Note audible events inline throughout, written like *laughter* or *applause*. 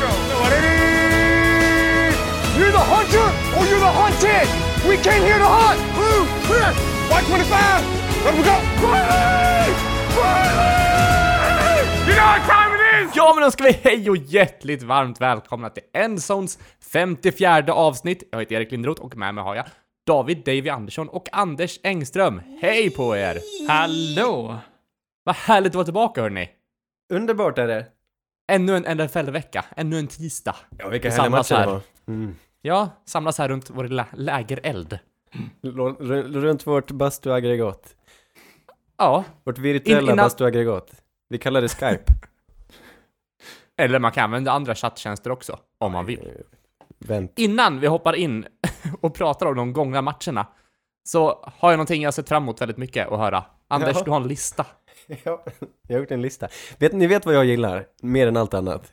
go. You're the hunter or you're the hunted. We came here to hunt. Blue, clear. White 25. Let we go. Riley! Riley! You know what time it is? Ja, men då ska vi hej och hjärtligt varmt välkomna till Endzones 54 avsnitt. Jag heter Erik Lindroth och med mig har jag David Davy Andersson och Anders Engström. Hej på er! Hallå! Vad härligt att vara tillbaka hörni! Underbart är det. Ännu en NFL-vecka, ännu en tisdag. Ja, vilka Vi härliga matcher det här. var. Mm. Ja, samlas här runt vår lilla lägereld. L- runt vårt bastuaggregat. Ja, Vårt virtuella In- innan- bastuaggregat. Vi kallar det Skype. *laughs* eller man kan använda andra chatttjänster också, om man vill. Vänt. Innan vi hoppar in *laughs* och pratar om de gångna matcherna, så har jag någonting jag sett fram emot väldigt mycket att höra. Anders, Ja. du har en lista. *laughs* Ja, jag har gjort en lista. Vet, ni vet vad jag gillar? Mer än allt annat.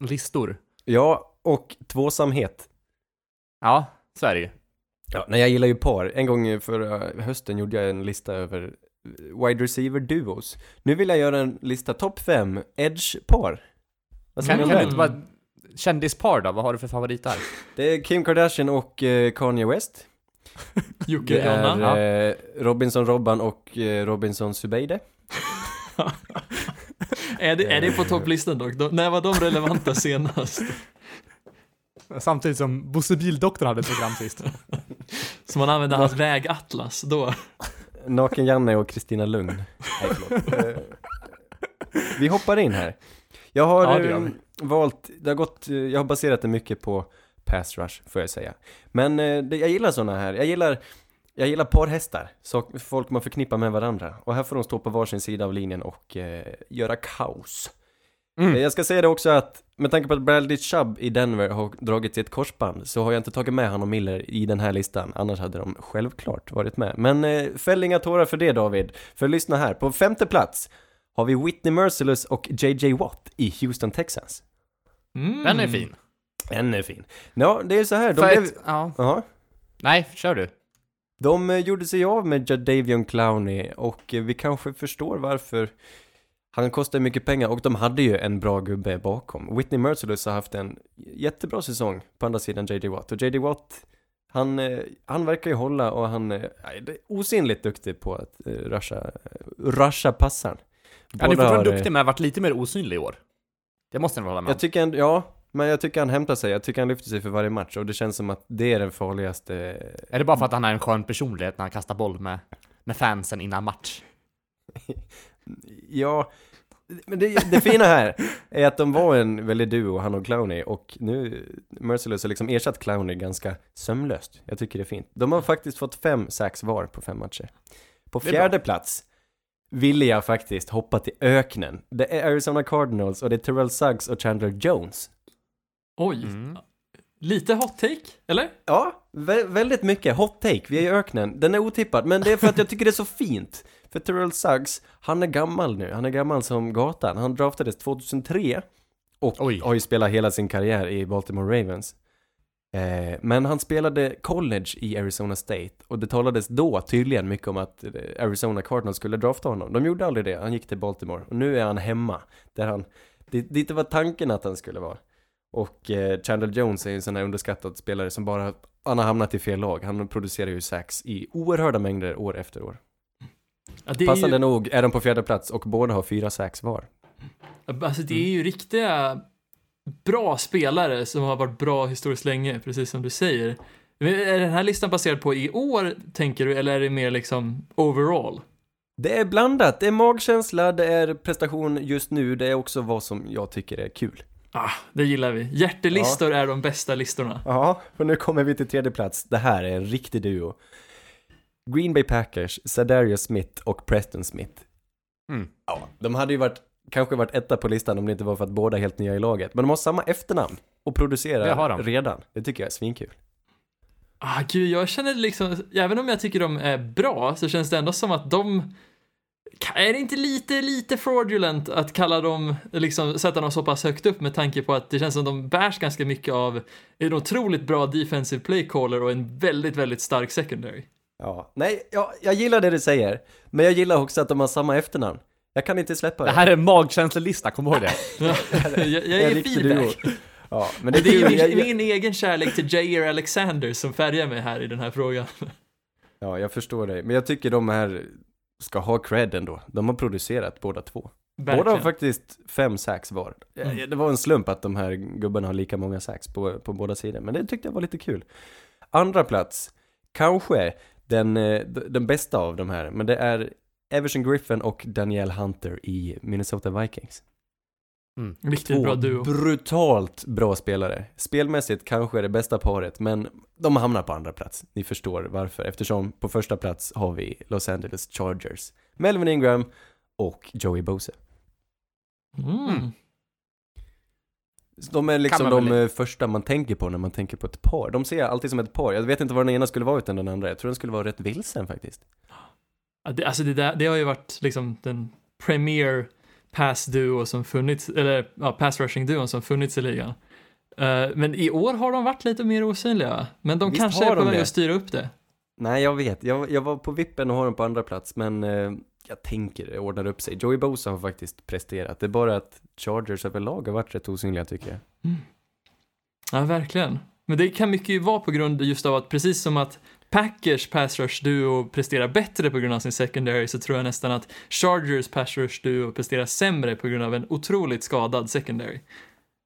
Listor. Ja, och tvåsamhet. Ja, så är det ju. Ja, nej, jag gillar ju par. En gång förra hösten gjorde jag en lista över wide receiver duos. Nu vill jag göra en lista topp 5 edge-par. Vad Kan, kan du inte bara... Kändispar då? Vad har du för favoriter? Det är Kim Kardashian och eh, Kanye West. *laughs* Jocke Jonna. eh, Robinson Robban och eh, Robinson Subeide. *laughs* Är, det, är det på topplistan dock? De, när var de relevanta *laughs* senast? Samtidigt som Bosse Bildoktorn hade ett program sist. *laughs* Så man använde hans vägatlas då? Naken-Janne och Kristina Lugn. Nej, förlåt. Eh, vi hoppar in här. Jag har Ja, det eh, vi. valt, det har gått, eh, jag har baserat det mycket på pass rush, får jag säga. Men eh, jag gillar sådana här, jag gillar, jag gillar parhästar, så folk man förknippar med varandra. Och här får de stå på varsin sida av linjen och eh, göra kaos. Mm. Jag ska säga det också att, med tanke på att Bradley Chubb i Denver har dragit sitt korsband, så har jag inte tagit med han och Miller i den här listan, annars hade de självklart varit med. Men eh, fäll inga tårar för det David, för lyssna här, på femte plats har vi Whitney Merciless och JJ Watt i Houston Texans. Mm. Den är fin. Den är fin. Ja, det är så här, de blev... ett, ja. Ja. Nej, kör du. De eh, gjorde sig av med Jadavion Clowney och eh, vi kanske förstår varför han kostar mycket pengar och de hade ju en bra gubbe bakom. Whitney Merciless har haft en jättebra säsong på andra sidan JD Watt och JD Watt han, eh, han verkar ju hålla och han är osynligt duktig på att rusha, rusha passaren. Han är fortfarande har, duktig men har varit lite mer osynlig i år. Det måste ni hålla med om. Jag tycker ändå, ja, men jag tycker han hämtar sig. Jag tycker han lyfter sig för varje match och det känns som att det är den farligaste Är det bara för att han är en skön personlighet när han kastar boll med, med fansen innan match? *laughs* Ja, men det, det fina här är att de var en väldig duo, han och Clowney, och nu Merciless har liksom ersatt Clowney ganska sömlöst. Jag tycker det är fint. De har faktiskt fått fem sax var på fem matcher. På fjärde plats ville jag faktiskt hoppa till öknen. Det är Arizona Cardinals och det är Terrell Suggs och Chandler Jones. Oj. Mm. Lite hot take, eller? Ja, vä- väldigt mycket. Hot take, vi är i öknen. Den är otippad, men det är för att jag tycker det är så fint. För Terrell Suggs, han är gammal nu. Han är gammal som gatan. Han draftades 2003 och Oj. har ju spelat hela sin karriär i Baltimore Ravens. Eh, men han spelade college i Arizona State och det talades då tydligen mycket om att eh, Arizona Cardinals skulle drafta honom. De gjorde aldrig det, han gick till Baltimore och nu är han hemma. Där han, det, det var tanken att han skulle vara. Och eh, Chandler Jones är ju en sån här underskattad spelare som bara, han har hamnat i fel lag. Han producerar ju sax i oerhörda mängder år efter år. Ja, Passande ju, nog är de på fjärde plats och båda har fyra sax var. alltså det är ju riktiga bra spelare som har varit bra historiskt länge, precis som du säger. Är den här listan baserad på i år, tänker du, eller är det mer liksom overall? Det är blandat, det är magkänsla, det är prestation just nu, det är också vad som jag tycker är kul. Ah, det gillar vi. Hjärtelistor är de bästa listorna. Ja, och nu kommer vi till tredje plats. Det här är en riktig duo. Green Bay Packers, Sadarius Smith och Preston Smith. Mm. Ja, de hade ju varit, kanske varit etta på listan om det inte var för att båda är helt nya i laget. Men de har samma efternamn och Det har producerar de. redan. Det tycker jag är svinkul. Ah, gud, jag känner liksom, även om jag tycker de är bra, så känns det ändå som att de är det inte lite, lite fraudulent att kalla dem, liksom sätta dem så pass högt upp med tanke på att det känns som de bärs ganska mycket av en otroligt bra defensive play caller och en väldigt, väldigt stark secondary. Ja, nej, ja, jag gillar det du säger. Men jag gillar också att de har samma efternamn. Jag kan inte släppa det. Det här är en magkänslelista, kom ihåg det. *laughs* jag, jag En ger feedback. Ja, men Men det det är ju kul. min, Jag- jag- min egen kärlek till Jair Alexander som färgar mig här i den här frågan. Ja, jag förstår dig. Men jag tycker de här ska ha cred ändå. De har producerat båda två. Båda har Verkligen. faktiskt fem sax var. Mm. Det var en slump att de här gubbarna har lika många sax på, på båda sidor. Men det tyckte jag var lite kul. Andra plats, kanske den, eh, den bästa av de här. Men det är Everson Griffin och Danielle Hunter i Minnesota Vikings. Riktigt bra duo. brutalt bra spelare. Spelmässigt kanske det bästa paret, men de hamnar på andra plats. Ni förstår varför, eftersom på första plats har vi Los Angeles Chargers. Melvin Ingram och Joey Bose. Mm. De är liksom de eh, första man tänker på när man tänker på ett par. De ser jag alltid som ett par. Jag vet inte vad den ena skulle vara utan den andra. Jag tror den skulle vara rätt vilsen faktiskt. Alltså det, där, det har ju varit liksom den premier pass duo som funnits, eller ja, pass rushing duon som funnits i ligan. Eh, men i år har de varit lite mer osynliga. Men de Visst kanske är på väg att styra upp det. Nej, jag vet. Jag, jag var på vippen och har den på andra plats, men eh, jag tänker det ordnar upp sig. Joey Bosa har faktiskt presterat. Det är bara att Chargers överlag har varit rätt osynliga tycker jag. Ja, verkligen. Men det kan mycket ju vara på grund just av att precis som att Packers pass rush duo presterar bättre på grund av sin secondary så tror jag nästan att Chargers pass rush duo presterar sämre på grund av en otroligt skadad secondary.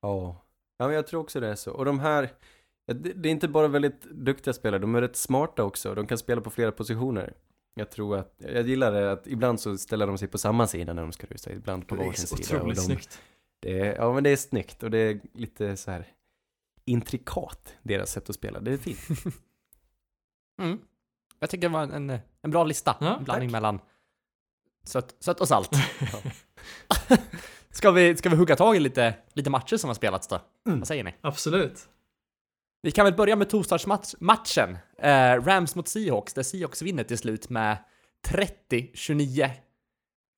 Ja. Ja, men jag tror också det är så. Och de här, det, är inte bara väldigt duktiga spelare, de är rätt smarta också. De kan spela på flera positioner. Jag tror att, jag gillar det att ibland så ställer de sig på samma sida när de ska rusa, ibland på Det är varsin så sida. Otroligt de, snyggt. det är, ja men det är snyggt och det är lite så här intrikat, deras sätt att spela. Det är fint. *laughs* Mm. Jag tycker det var en, en bra lista. Ja, en blandning tack. mellan sött, sött och salt. *laughs* ska, vi, ska vi hugga tag i lite, lite matcher som har spelats då? Vad säger ni? Absolut. Vi kan väl börja med torsdagsmatchen. Eh, Rams mot Seahawks, där Seahawks vinner till slut med 30-29.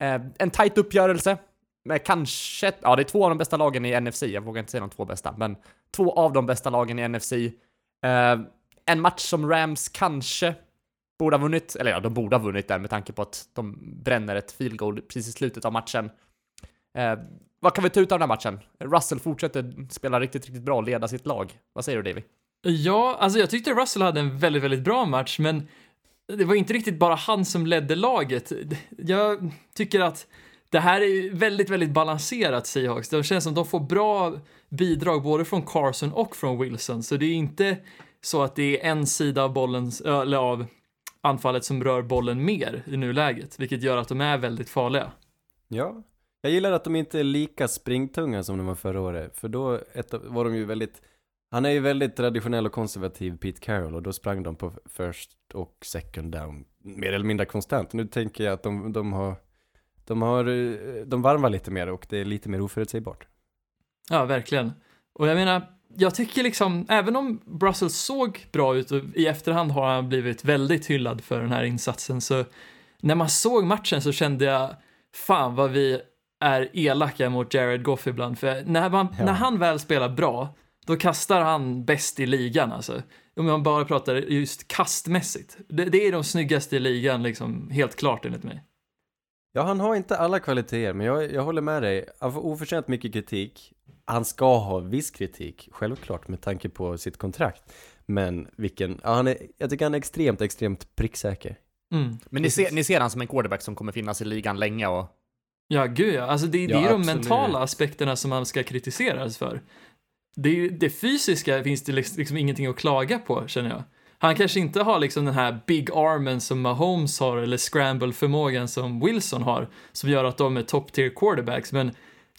Eh, en tight uppgörelse. Med kanske, ja det är två av de bästa lagen i NFC, jag vågar inte säga de två bästa, men två av de bästa lagen i NFC. Eh, en match som Rams kanske borde ha vunnit, eller ja, de borde ha vunnit där med tanke på att de bränner ett field goal precis i slutet av matchen. Eh, vad kan vi ta ut av den här matchen? Russell fortsätter spela riktigt, riktigt bra och leda sitt lag. Vad säger du David? Ja, alltså jag tyckte Russell hade en väldigt, väldigt bra match, men det var inte riktigt bara han som ledde laget. Jag tycker att det här är väldigt, väldigt balanserat Seahawks. Det känns som att de får bra bidrag både från Carson och från Wilson, så det är inte så att det är en sida av bollen, eller av anfallet som rör bollen mer i nuläget, vilket gör att de är väldigt farliga. Ja, jag gillar att de inte är lika springtunga som de var förra året. För då var de ju väldigt, han är ju väldigt traditionell och konservativ Pete Carroll och då sprang de på first och second down mer eller mindre konstant. Nu tänker jag att de, de har, de har, eh, de varvar lite mer och det är lite mer oförutsägbart. Ja, verkligen. Och jag menar, jag tycker liksom, även om Russell såg bra ut och i efterhand har han blivit väldigt hyllad för den här insatsen, så när man såg matchen så kände jag, fan vad vi är elaka mot Jared Goff ibland, för när, man, Ja. när han väl spelar bra, då kastar han bäst i ligan alltså. Om man bara pratar just kastmässigt. Det, det är de snyggaste i ligan, liksom, helt klart enligt mig. Ja, han har inte alla kvaliteter, men jag, jag håller med dig. Han får oförtjänt mycket kritik. Han ska ha viss kritik, självklart, med tanke på sitt kontrakt. Men vilken, ja, han är, jag tycker han är extremt, extremt pricksäker. Mm, Men ni ser, ni ser han som en quarterback som kommer finnas i ligan länge och Ja, gud ja. Alltså det, det Ja, är de absolut. mentala aspekterna som man ska kritiseras för. Det, det fysiska finns det liksom liksom ingenting att klaga på, känner jag. Han kanske inte har liksom den här big armen som Mahomes har eller scramble-förmågan som Wilson har, som gör att de är top tier quarterbacks, men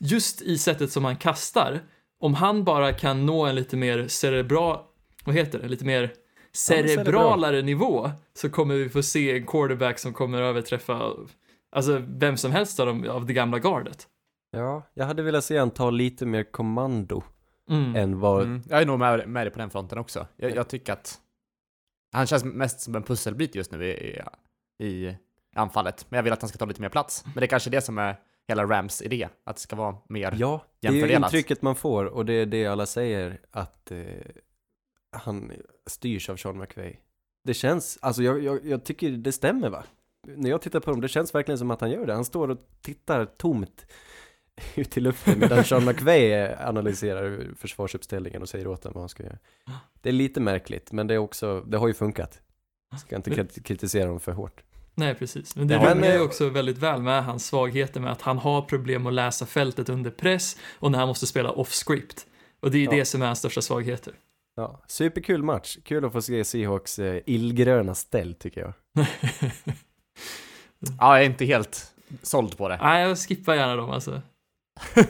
just i sättet som han kastar, om han bara kan nå en lite mer cerebral, vad heter det, lite mer cerebralare nivå, så kommer vi få se en quarterback som kommer överträffa Alltså vem som helst av, dem, av det gamla gardet. Ja, jag hade velat se han ta lite mer kommando Mm. än vad, mm, jag är nog med, med dig på den fronten också. Jag, jag tycker att han känns mest som en pusselbit just nu i, i, i anfallet. Men jag vill att han ska ta lite mer plats. Men det är kanske det som är hela Rams idé, att det ska vara mer ja, det är ju intrycket man får och det är det alla säger att eh, han styrs av Sean McVay. Det känns, alltså jag, jag, jag tycker det stämmer va? När jag tittar på dem, det känns verkligen som att han gör det. Han står och tittar tomt *laughs* ut i luften medan *laughs* Sean McVay analyserar försvarsuppställningen och säger åt dem vad han ska göra. Det är lite märkligt, men det är också, det har ju funkat. Ska inte krit- kritisera dem för hårt. Nej, precis. Men det Ja, rimmar men, ju eh, också väldigt väl med hans svagheter med att han har problem att läsa fältet under press och när han måste spela off-script. Och det är ju Ja. det som är hans största svagheter. Ja, superkul match. Kul att få se Seahawks eh, illgröna ställ tycker jag. *laughs* Ja, jag är inte helt såld på det. Nej, jag skippar gärna dem alltså. *laughs*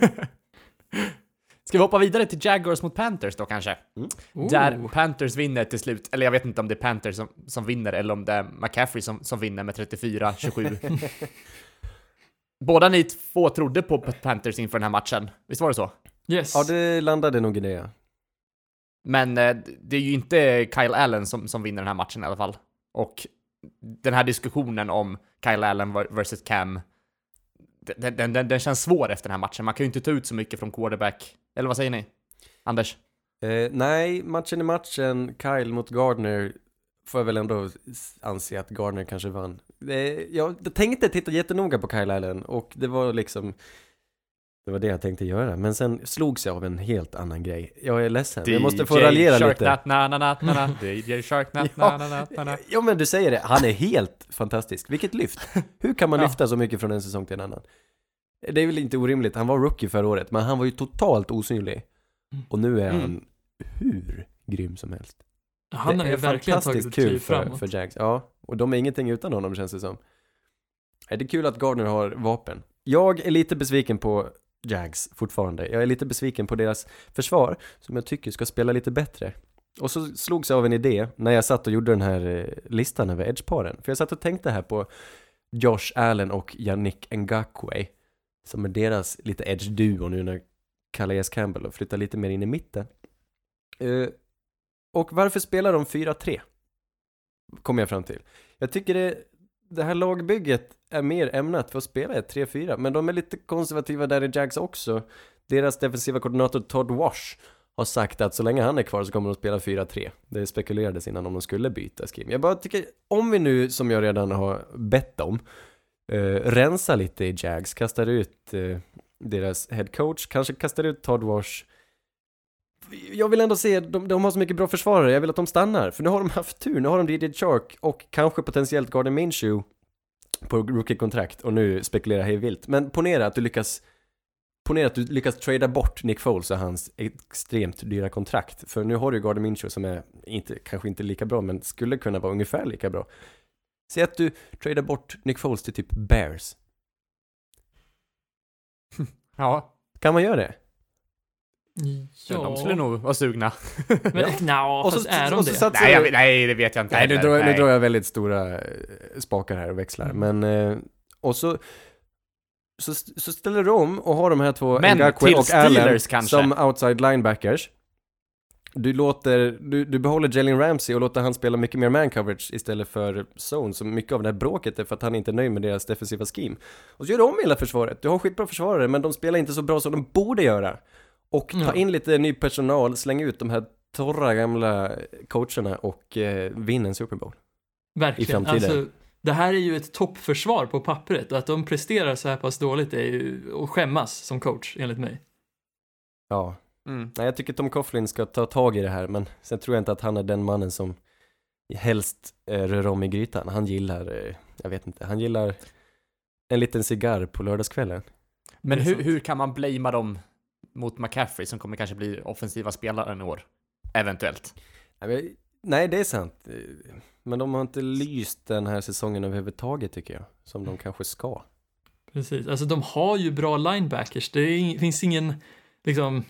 Ska vi hoppa vidare till Jaguars mot Panthers då kanske? Oh. Där Panthers vinner till slut, eller jag vet inte om det är Panthers som, som vinner eller om det är McCaffrey som, som vinner med 34-27. *laughs* Båda ni två trodde på Panthers inför den här matchen, visst var det så? Yes. Ja, det landade nog i det. Men eh, det är ju inte Kyle Allen som, som vinner den här matchen i alla fall. Och den här diskussionen om Kyle Allen versus Cam, den, den, den, den känns svår efter den här matchen. Man kan ju inte ta ut så mycket från quarterback. Eller vad säger ni? Anders? Eh, nej, matchen i matchen, Kyle mot Gardner, får jag väl ändå anse att Gardner kanske vann. Eh, jag tänkte titta jättenoga på Kyle Allen och det var liksom, det var det jag tänkte göra. Men sen slogs jag av en helt annan grej. Jag är ledsen, jag måste få raljera Shark lite. Nat, na, na, na, na, na. *laughs* DJ Shark Nat, na, na, na, na, na. Ja men du säger det, han är helt fantastisk. Vilket lyft! Hur kan man Ja. lyfta så mycket från en säsong till en annan? Det är väl inte orimligt, han var rookie förra året, men han var ju totalt osynlig. Och nu är Mm. han hur grym som helst. han har ju är verkligen tagit fantastiskt ett kul för, framåt. för Jags. Ja, och de är ingenting utan honom känns det som. Det är kul att Gardner har vapen. Jag är lite besviken på Jags fortfarande. Jag är lite besviken på deras försvar, som jag tycker ska spela lite bättre. Och så slogs jag av en idé när jag satt och gjorde den här eh, listan över edgeparen. För jag satt och tänkte här på Josh Allen och Yannick Ngakwe, som är deras lite edge-duo nu när Calais Campbell och flyttar lite mer in i mitten. Uh, och varför spelar de 4-3? Kommer jag fram till. Jag tycker det, det här lagbygget är mer ämnat för att spela ett 3-4, men de är lite konservativa där i Jags också. Deras defensiva koordinator Todd Wash har sagt att så länge han är kvar så kommer de spela 4-3. Det spekulerades innan om de skulle byta scheme. Jag bara tycker, om vi nu, som jag redan har bett om, eh, rensa lite i Jags, kastar ut eh, deras head coach, kanske kastar ut Todd Wash. Jag vill ändå se, de, de har så mycket bra försvarare, jag vill att de stannar. För nu har de haft tur, nu har de DJ Shark och kanske potentiellt Garden Minshew på rookie-kontrakt och nu spekulerar jag vilt. Men ponera att du lyckas Ponera att du lyckas trada bort Nick Foles och hans extremt dyra kontrakt. För nu har du ju Garden Minshew som är inte, kanske inte lika bra, men skulle kunna vara ungefär lika bra. Säg att du tradar bort Nick Foles till typ Bears. *laughs* Ja, Kan man göra det? ja. de skulle nog vara sugna. Men nja, Och så- är de och så det? nej, jag, nej, det vet jag inte Nej, nu drar, jag- nu drar jag väldigt stora eh, spakar här och växlar. Mm. Men, eh, och så, så, så ställer de och har de här två, Men Ngakwe och Allen, kanske. som outside linebackers. Du låter, du, du behåller Jalen Ramsey och låter han spela mycket mer man coverage istället för zone, så mycket av det här bråket är för att han inte är nöjd med deras defensiva scheme. Och så gör du om hela försvaret, du har skitbra försvarare, men de spelar inte så bra som de borde göra. Och ta in lite ny personal, släng ut de här torra gamla coacherna och eh, vinna en Super Bowl. Verkligen. i framtiden. Alltså, det här är ju ett toppförsvar på pappret och att de presterar så här pass dåligt är ju att skämmas som coach, enligt mig. Ja, Mm. nej jag tycker Tom Coughlin ska ta tag i det här, men sen tror jag inte att han är den mannen som helst eh, rör om i grytan. Han gillar, eh, jag vet inte, han gillar en liten cigarr på lördagskvällen. Men hur, hur kan man blamea dem mot McCaffrey som kommer kanske bli offensiva spelaren i år? Eventuellt. Nej, det är sant. Men de har inte lyst den här säsongen överhuvudtaget tycker jag, som de kanske ska. Precis. Alltså de har ju bra linebackers. Det är finns ingen, liksom,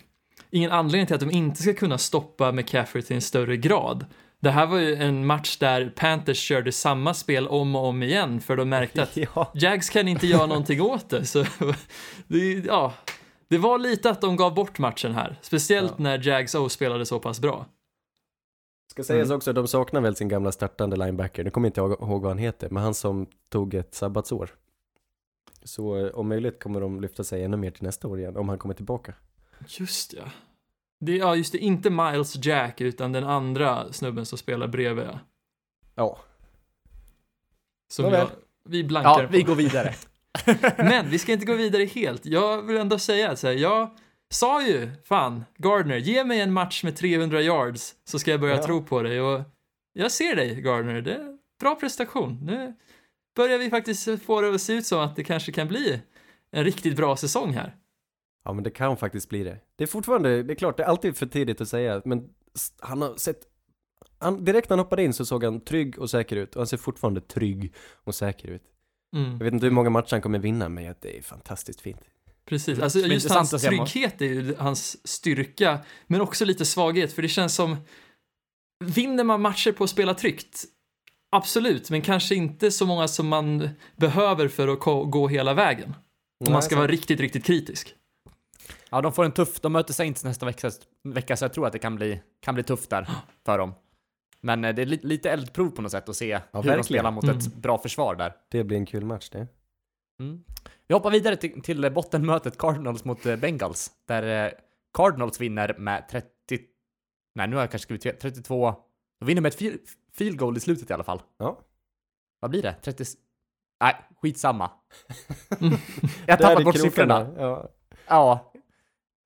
ingen anledning till att de inte ska kunna stoppa McCaffrey till en större grad. Det här var ju en match där Panthers körde samma spel om och om igen för de märkte att *laughs* Ja. Jags kan inte göra någonting åt det. Så *laughs* det, ja, det var lite att de gav bort matchen här. Speciellt Ja. när Jags O spelade så pass bra. Ska sägas Mm. också, de saknar väl sin gamla startande linebacker. Nu kommer inte jag ihåg vad han heter, men han som tog ett sabbatsår. Så eh, om möjligt kommer de lyfta sig ännu mer till nästa år igen, om han kommer tillbaka. Just ja. Det, ja, just det. Inte Miles Jack, utan den andra snubben som spelar bredvid. ja. Som jag, vi blankar Ja, vi på. går vidare. *laughs* Men vi ska inte gå vidare helt. Jag vill ändå säga så här, jag sa ju, fan, Gardner, ge mig en match med 300 yards så ska jag börja Ja. tro på dig. Och jag ser dig, Gardner. Det är bra prestation. Nu börjar vi faktiskt få det att se ut som att det kanske kan bli en riktigt bra säsong här. Ja men det kan faktiskt bli det. Det är fortfarande, det är klart, det är alltid för tidigt att säga, men han har sett han, direkt när han hoppade in så såg han trygg och säker ut och han ser fortfarande trygg och säker ut. Mm. Jag vet inte hur många matcher han kommer vinna men det är fantastiskt fint. Precis, alltså just hans trygghet är ju hans styrka, men också lite svaghet, för det känns som, vinner man matcher på att spela tryggt, absolut, men kanske inte så många som man behöver för att gå hela vägen. Om man ska vara riktigt, riktigt kritisk. Ja, de får en tuff, de möter Saints nästa vecka, vecka så jag tror att det kan bli, kan bli tufft där *gasps* för dem. Men eh, det är li, lite eldprov på något sätt att se hur de verkligen. spelar mot Mm. ett bra försvar där. Det blir en kul match det. Mm. Vi hoppar vidare till, till bottenmötet Cardinals mot eh, Bengals, där eh, Cardinals vinner med 30... Nej, nu har jag kanske skrivit fel. 32... De vinner med ett field, goal i slutet i alla fall. Ja. Vad blir det? 30... Nej, skitsamma. Mm. *laughs* jag i bort krokarna. siffrorna. Ja. Ja.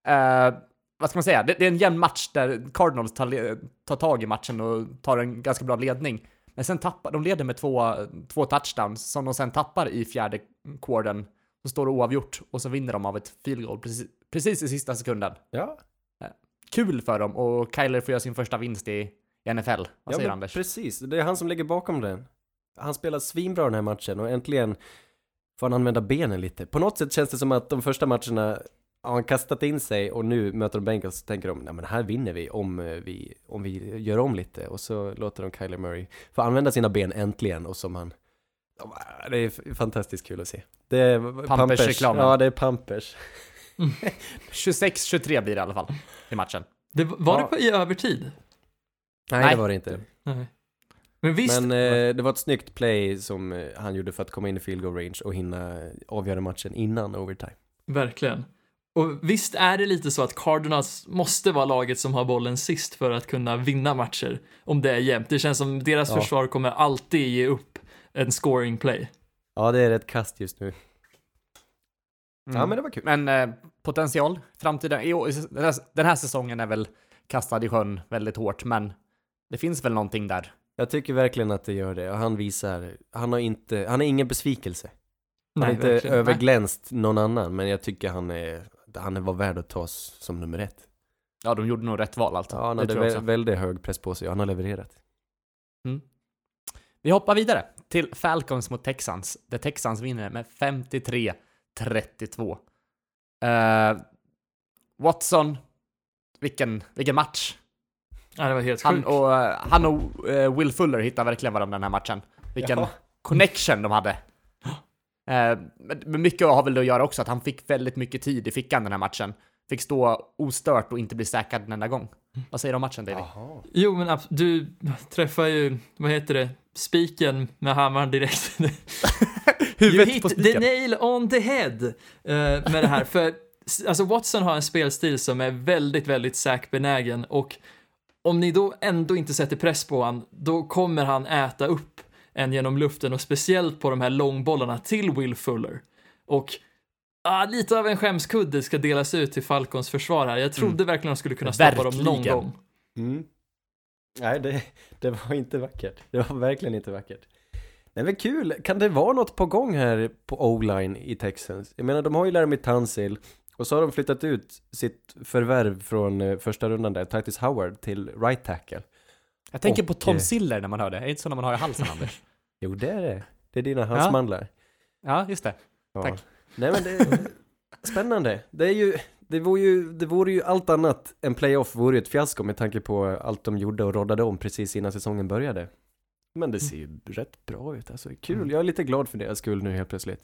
Eh, vad ska man säga? Det, det är en jämn match där Cardinals tar, tar tag i matchen och tar en ganska bra ledning. Men sen tappar, de leder med två, två touchdowns som de sen tappar i fjärde quartern. Så står det oavgjort och så vinner de av ett field goal precis, precis i sista sekunden. ja. Kul för dem och Kyler får göra sin första vinst i, NFL. Vad ja säger Anders? precis, det är han som ligger bakom den. Han spelar svinbra den här matchen och äntligen får han använda benen lite. På något sätt känns det som att de första matcherna har han kastat in sig och nu möter de Bengals och tänker de, nej men här vinner vi om eh, vi, om vi gör om lite och så låter de Kyler Murray få använda sina ben äntligen och som han det är fantastiskt kul att se. Det är Pampers-reklamen. Ja, det är Pampers. *laughs* 26-23 blir det i alla fall i matchen. Det, var Ja. det på, i övertid? Nej, Nej. det var det inte. Nej. Men visst, Men eh, det var ett snyggt play som eh, han gjorde för att komma in i field goal range och hinna avgöra matchen innan overtime. verkligen. Och visst är det lite så att Cardinals måste vara laget som har bollen sist för att kunna vinna matcher, om det är jämnt. Det känns som deras Ja. försvar kommer alltid ge upp en scoring play. Ja, det är rätt kast just nu. Ja, Mm. men det var kul. Men eh, potential, framtiden, i år- den här, säsongen är väl kastad i sjön väldigt hårt, men det finns väl någonting där. Jag tycker verkligen att det gör det. Och han visar, han har inte, han är ingen besvikelse. Han har inte verkligen. överglänst någon annan, men jag tycker han är, han var värd att tas som nummer ett. Ja, de gjorde nog rätt val alltså. Ja, han hade vä- väldigt hög press på sig han har levererat. Vi hoppar vidare till Falcons mot Texans, där Texans vinner med 53-32. Eh, Watson, vilken, vilken match. Ja, det var helt Han och, eh, han och eh, Will Fuller hittar verkligen varandra den här matchen. Vilken Ja. connection de hade. Eh, men mycket har väl det att göra också att han fick väldigt mycket tid i fickan den här matchen. Fick stå ostört och inte bli säkrad en enda gång. Vad säger du om matchen David? Jaha. Jo, men du träffar ju, vad heter det, spiken med hammaren direkt. *laughs* you Huvudet på hit the spiken. nail on the head eh, med det här. För alltså Watson har en spelstil som är väldigt, väldigt säkbenägen och om ni då ändå inte sätter press på han, då kommer han äta upp en genom luften och speciellt på de här långbollarna till Will Fuller. Och ah, lite av en skämskudde ska delas ut till Falcons försvar här. Jag trodde verkligen de skulle kunna stoppa dem någon Verkligen. gång. Mm. Nej, det, det var inte vackert. Det var verkligen inte vackert. Nej men kul, kan det vara något på gång här på O-line i Texans? Jag menar, de har ju Laramie Tunsil och så har de flyttat ut sitt förvärv från eh, första rundan där, Titus Howard, till right tackle. Jag tänker på Och, Tom eh, Siller när man hör det. Är det inte så när man har i halsen Anders? *laughs* Jo, det är det. Det är dina halsmandlar. Ja, just det. Ja. Tack. Nej men det är *laughs* spännande. Det är ju, det vore ju, det vore ju allt annat än playoff vore ju ett fiasko med tanke på allt de gjorde och råddade om precis innan säsongen började. Men det ser ju rätt bra ut alltså. Kul, Mm. jag är lite glad för deras skull nu helt plötsligt.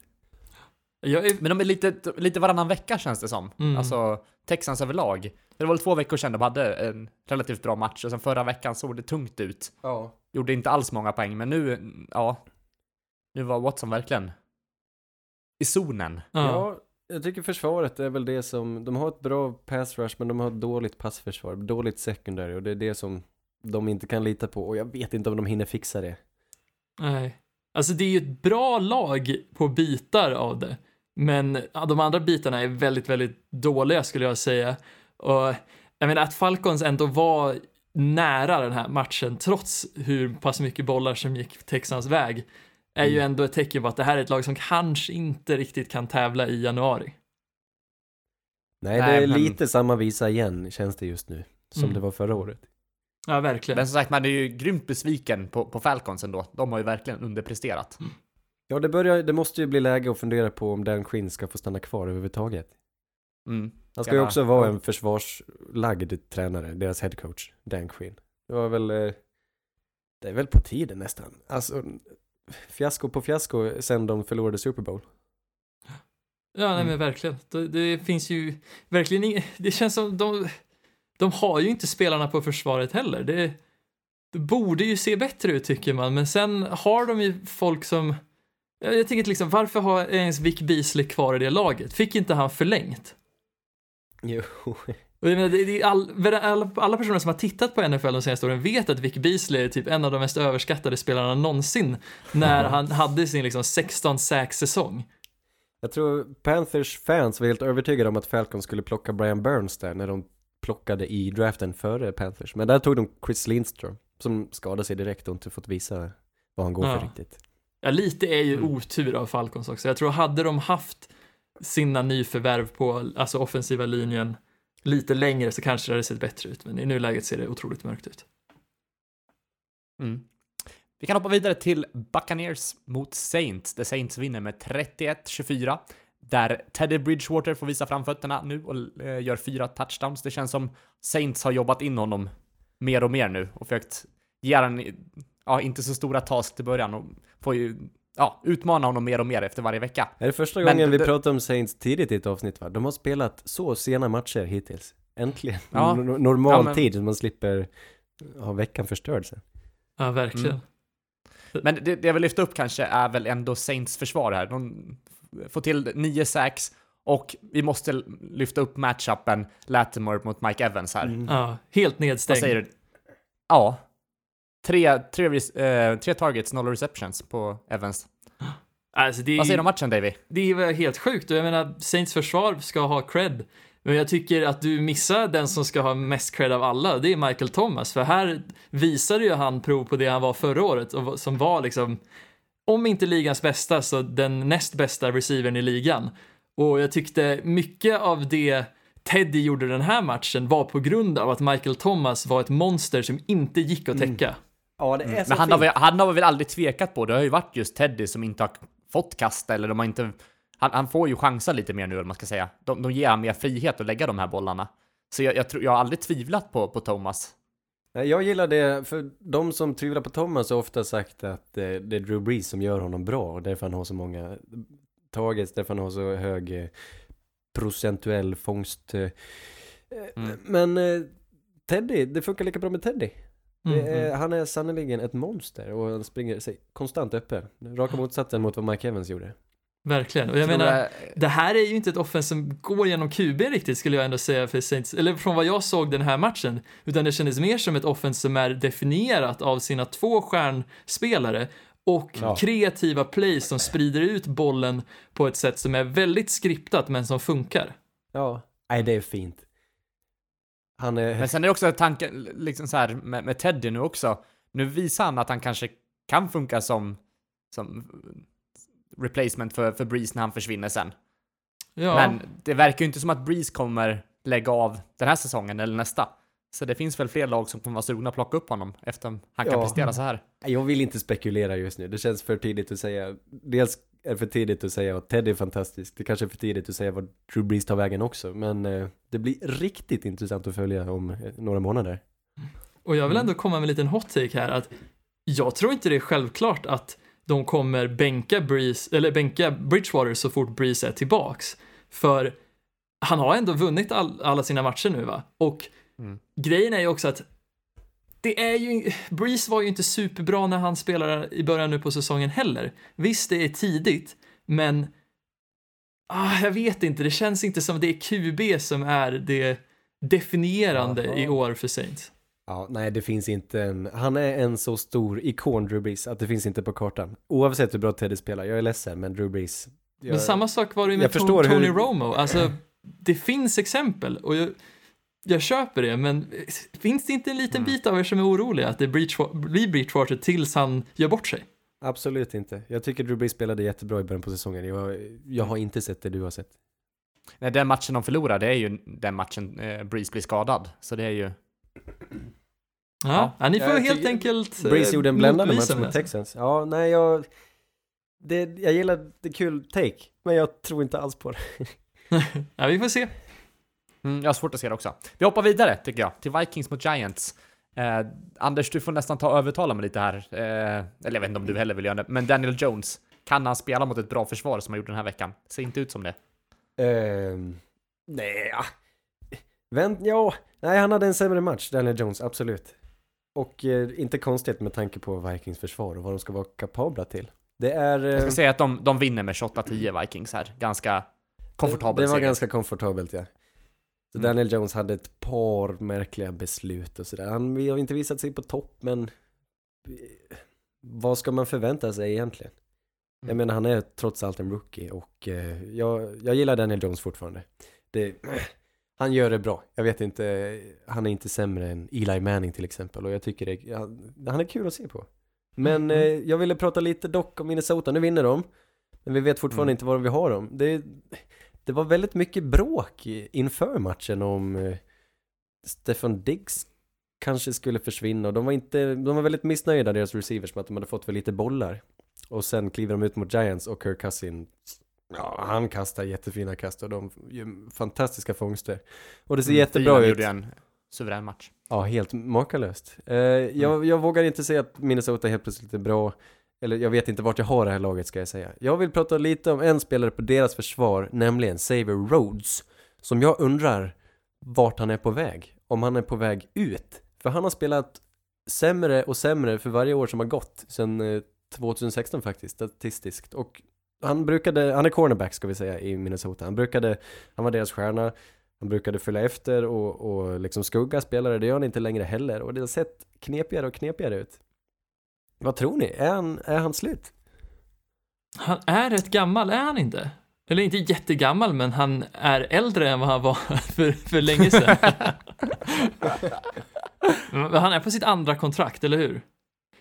Är Men de är lite, lite varannan vecka känns det som. Mm. Alltså, Texans överlag. Det var väl två veckor sedan de hade en relativt bra match och sen förra veckan såg det tungt ut. Ja. Gjorde inte alls många poäng, men nu, ja. Nu var Watson verkligen i zonen. Ja. Ja, jag tycker försvaret är väl det som, de har ett bra pass rush men de har ett dåligt passförsvar, dåligt secondary och det är det som de inte kan lita på och jag vet inte om de hinner fixa det. Nej. Alltså det är ju ett bra lag på bitar av det. Men de andra bitarna är väldigt, väldigt dåliga skulle jag säga. Och jag menar att Falcons ändå var nära den här matchen trots hur pass mycket bollar som gick Texans väg är ju ändå ett tecken på att det här är ett lag som kanske inte riktigt kan tävla i januari. Nej, Nej, det är men- lite samma visa igen, känns det just nu. Som Mm. det var förra året. Ja, verkligen. Men som sagt, man är ju grymt besviken på, på Falcons ändå. De har ju verkligen underpresterat. Ja, det, börjar, det måste ju bli läge att fundera på om Dan Quinn ska få stanna kvar överhuvudtaget. Mm. Han ska ju också vara en försvarslagd tränare, deras headcoach, Dan Quinn. Det var väl, eh, det är väl på tiden nästan. Alltså, fiasko på fiasko sen de förlorade Super Bowl. Ja, nej Mm. men verkligen. Det, det finns ju verkligen ing- Det känns som de, de har ju inte spelarna på försvaret heller. Det, det borde ju se bättre ut tycker man, men sen har de ju folk som jag jag tänker liksom, varför har ens Vic Beasley kvar i det laget? Fick inte han förlängt? Jo. Och jag menar, det, det all, alla, alla personer som har tittat på NFL de senaste åren vet att Vic Beasley är typ en av de mest överskattade spelarna någonsin när han hade sin liksom 16 sack säsong Jag tror Panthers fans var helt övertygade om att Falcon skulle plocka Brian Burns där när de plockade i draften före Panthers. Men där tog de Chris Lindstrom som skadade sig direkt och inte fått visa vad han går Ja. för riktigt. Ja, lite är ju Mm. otur av Falcons också. Jag tror hade de haft sina nyförvärv på alltså offensiva linjen lite längre så kanske det hade sett bättre ut, men i nuläget ser det otroligt mörkt ut. Mm. Vi kan hoppa vidare till Buccaneers mot Saints, där Saints vinner med 31-24. Där Teddy Bridgewater får visa framfötterna nu och eh, gör fyra touchdowns. Det känns som Saints har jobbat in honom mer och mer nu och försökt ge han, ja, inte så stora task till början och får ju, ja, utmana honom mer och mer efter varje vecka. Är det första Men gången vi det- pratar om Saints tidigt i ett avsnitt va? De har spelat så sena matcher hittills. Äntligen. Ja. Normal Ja, men- tid, så man slipper ha veckan förstörd sen. Ja, verkligen. Mm. Men det, det jag vill lyfta upp kanske är väl ändå Saints försvar här. De får till nio sacks och vi måste lyfta upp matchupen Latimer mot Mike Evans här. Mm. Ja, helt Vad nedstängd. säger du? Ja. Tre, tre, eh, tre targets, noll receptions på Evans. *gasps* Alltså, det, Vad säger du om matchen, Davy? det var helt sjukt och jag menar, Saints försvar ska ha cred. Men jag tycker att du missar den som ska ha mest cred av alla, det är Michael Thomas. För här visade ju han prov på det han var förra året och som var liksom, om inte ligans bästa, så den näst bästa receivern i ligan. Och jag tyckte mycket av det Teddy gjorde den här matchen var på grund av att Michael Thomas var ett monster som inte gick att täcka. Ja, det är så Mm. Men han har, väl, han har väl aldrig tvekat på det. Det har ju varit just Teddy som inte har fått kasta eller de har inte... Han, han får ju chansa lite mer nu, eller man ska säga. De, de ger han mer frihet att lägga de här bollarna. Så jag, jag, tror, jag har aldrig tvivlat på, på Thomas. Jag gillar det, för de som tvivlar på Thomas har ofta sagt att eh, det är Drew Brees som gör honom bra och därför han har så många targets, därför han har så hög eh, procentuell fångst. eh, Mm. Men Teddy, det funkar lika bra med Teddy. Mm. är, han är sannerligen ett monster och han springer sig konstant öppen. Raka motsatsen mot vad Mike Evans gjorde. Verkligen. Och jag menar, jag- Det här är ju inte ett offense som går genom QB riktigt skulle jag ändå säga för Saints, eller från vad jag såg den här matchen, utan det kändes mer som ett offense som är definierat av sina två stjärnspelare och Ja. kreativa plays som sprider ut bollen på ett sätt som är väldigt skriptat men som funkar. Ja, nej det är fint. Han är... Men sen är det också tanken, liksom så här med, med Teddy nu också. Nu visar han att han kanske kan funka som, som replacement för, för Breeze när han försvinner sen. Ja, Men det verkar ju inte som att Breeze kommer lägga av den här säsongen eller nästa. Så det finns väl fler lag som kommer vara sugna att plocka upp honom efter han kan Ja. prestera så här. Jag vill inte spekulera just nu. Det känns för tidigt att säga. Dels är det för tidigt att säga att Teddy är fantastisk. Det kanske är för tidigt att säga vad Drew Brees tar vägen också. Men eh, det blir riktigt intressant att följa om eh, några månader. och jag vill Mm. ändå komma med en liten hot take här att jag tror inte det är självklart att de kommer bänka Breeze, eller bänka Bridgewater så fort Breeze är tillbaks. För han har ändå vunnit all, alla sina matcher nu va? Och Mm. grejen är ju också att det är ju, Breeze var ju inte superbra när han spelade i början nu på säsongen heller. Visst, det är tidigt, men ah, jag vet inte, det känns inte som det är QB som är det definierande Jaha. i år för Saints. Ja, nej det finns inte en, han är en så stor ikon Drew Brees att det finns inte på kartan. Oavsett hur bra Teddy spelar, jag är ledsen men Drew Brees. Jag, Men samma sak var det ju med Tony hur- Romo. Alltså, det finns exempel och jag, jag köper det, men finns det inte en liten Mm. bit av er som är orolig att det blir Breachwater tills han gör bort sig? Absolut inte. Jag tycker Drew Brees spelade jättebra i början på säsongen. Jag, jag har inte sett det du har sett. Nej, den matchen de förlorar, det är ju den matchen eh, Breeze blir skadad. Så det är ju... Ja, ja, ni får jag helt enkelt eh, Breeze gjorde en bländande match mot. Texans. Ja, nej jag... Det, jag gillar det kul take, men jag tror inte alls på det. *laughs* Ja, vi får se. Mm, jag har svårt att se det också. Vi hoppar vidare, tycker jag, till Vikings mot Giants. Eh, Anders, du får nästan ta och övertala mig lite här. Eh, eller jag vet inte om du heller vill göra det, men Daniel Jones, kan han spela mot ett bra försvar som han gjorde den här veckan? Ser inte ut som det. Ehm, nej. Vänt, ja. Nej, han hade en sämre match, Daniel Jones, absolut. Och eh, inte konstigt med tanke på Vikings försvar och vad de ska vara kapabla till. Det är... Jag ska eh, säga att de, de vinner med 28-10 Vikings här. Ganska komfortabelt Det var seger. ganska komfortabelt, ja. Så Mm. Daniel Jones hade ett par märkliga beslut och sådär. Han har inte visat sig på topp, men eh, vad ska man förvänta sig egentligen? Jag Mm. menar, han är trots allt en rookie och eh, jag, jag gillar Daniel Jones fortfarande. Det, *clears throat* han gör det bra. Jag vet inte, han är inte sämre än Eli Manning till exempel och jag tycker det, han, han är kul att se på. Men Mm. eh, jag ville prata lite dock om Minnesota, nu vinner de. Men vi vet fortfarande Mm. inte var vi har dem. Det, det var väldigt mycket bråk inför matchen om eh, Stefan Diggs kanske skulle försvinna och de var inte, de var väldigt missnöjda deras receivers med att de hade fått för lite bollar. Och sen kliver de ut mot Giants och Kirk Cousin Ja, han kastar jättefina kast och de gör fantastiska fångster. Och det ser Mm, jättebra ut. gjorde en suverän match. Ja, helt makalöst. Eh, jag, jag vågar inte säga att Minnesota helt plötsligt är bra. Eller jag vet inte vart jag har det här laget ska jag säga. Jag vill prata lite om en spelare på deras försvar, nämligen Xavier Rhodes. Som jag undrar vart han är på väg. Om han är på väg ut. För han har spelat sämre och sämre för varje år som har gått. Sedan eh, 2016 faktiskt, statistiskt. Och han brukade, han är cornerback ska vi säga i Minnesota. Han brukade, han var deras stjärna. Han brukade följa efter och, och liksom skugga spelare, det gör han inte längre heller. Och det har sett knepigare och knepigare ut. Vad tror ni? Är han, är han slut? Han är rätt gammal, är han inte? Eller inte jättegammal, men han är äldre än vad han var *laughs* för, för länge sedan. *laughs* Han är på sitt andra kontrakt, eller hur?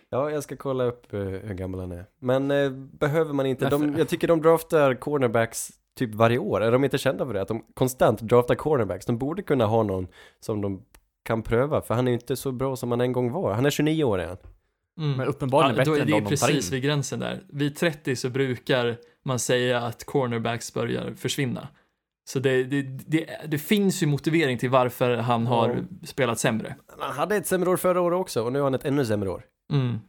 Ja, jag ska kolla upp eh, hur gammal han är. Men eh, behöver man inte, de, jag tycker de draftar cornerbacks typ varje år. Är de inte kända för det? Att de konstant draftar cornerbacks. De borde kunna ha någon som de kan pröva, för han är ju inte så bra som han en gång var. Han är 29 år igen. Mm. Men uppenbarligen då bättre är än det de tar in. precis vid gränsen där. Vid 30 så brukar man säga att cornerbacks börjar försvinna. Så det, det, det, det finns ju motivering till varför han har Ja. spelat sämre. Han hade ett sämre år förra året också och nu har han ett ännu sämre år. Mm.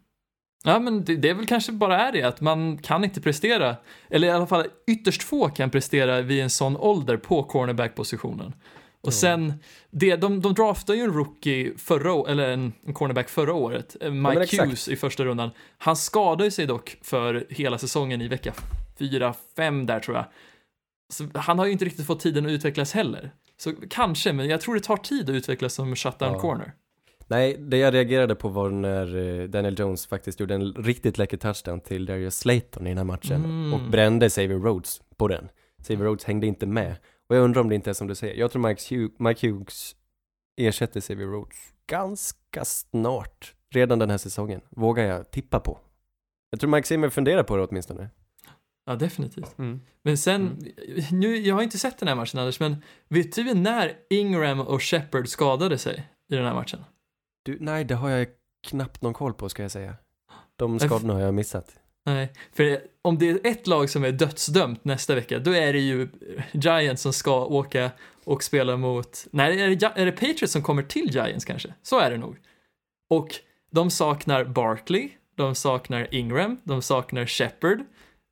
Ja, men det, det är väl kanske bara är det att man kan inte prestera, eller i alla fall ytterst få kan prestera vid en sån ålder på cornerback-positionen. Och sen, det, de, de draftade ju en rookie förra eller en, en cornerback förra året, eh, Mike exakt. Hughes i första rundan. Han skadade sig dock för hela säsongen i vecka 4-5 där tror jag. Så han har ju inte riktigt fått tiden att utvecklas heller. Så kanske, men jag tror det tar tid att utvecklas som shutdown Ja. corner. Nej, det jag reagerade på var när eh, Daniel Jones faktiskt gjorde en riktigt läcker touchdown till Darius Slayton i den här matchen Mm. och brände Xavier Rhodes på den. Xavier Rhodes hängde inte med. Och jag undrar om det inte är som du säger. Jag tror Mike, Hugh, Mike Hughes ersätter Xavier Rhodes ganska snart. Redan den här säsongen. Vågar jag tippa på. Jag tror Mike Zimmer funderar på det åtminstone. Ja, definitivt. Mm. Men sen, Mm. nu, jag har inte sett den här matchen Anders, men vet du när Ingram och Shepard skadade sig i den här matchen? Du, nej, det har jag knappt någon koll på ska jag säga. De skadorna har jag missat. Nej, för om det är ett lag som är dödsdömt nästa vecka, då är det ju Giants som ska åka och spela mot, nej, är det, är det Patriots som kommer till Giants kanske? Så är det nog. Och de saknar Barkley, de saknar Ingram, de saknar Shepard.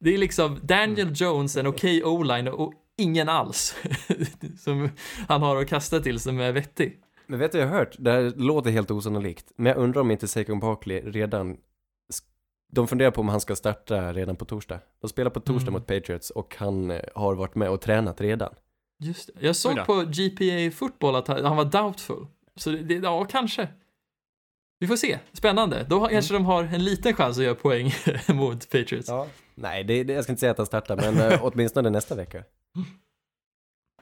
Det är liksom Daniel Jones, en okej o-line och ingen alls *laughs* som han har att kasta till som är vettig. Men vet du jag har hört? Det här låter helt osannolikt. Men jag undrar om inte Saquon Barkley redan... De funderar på om han ska starta redan på torsdag. De spelar på torsdag Mm. mot Patriots och han eh, har varit med och tränat redan. Just det. Jag såg på GPA Football att han var doubtful. Så det, ja, kanske. Vi får se, spännande. Då kanske de har en liten chans att göra poäng *laughs* mot Patriots. Ja. Nej, det, det, jag ska inte säga att han startar, men eh, *laughs* åtminstone nästa vecka.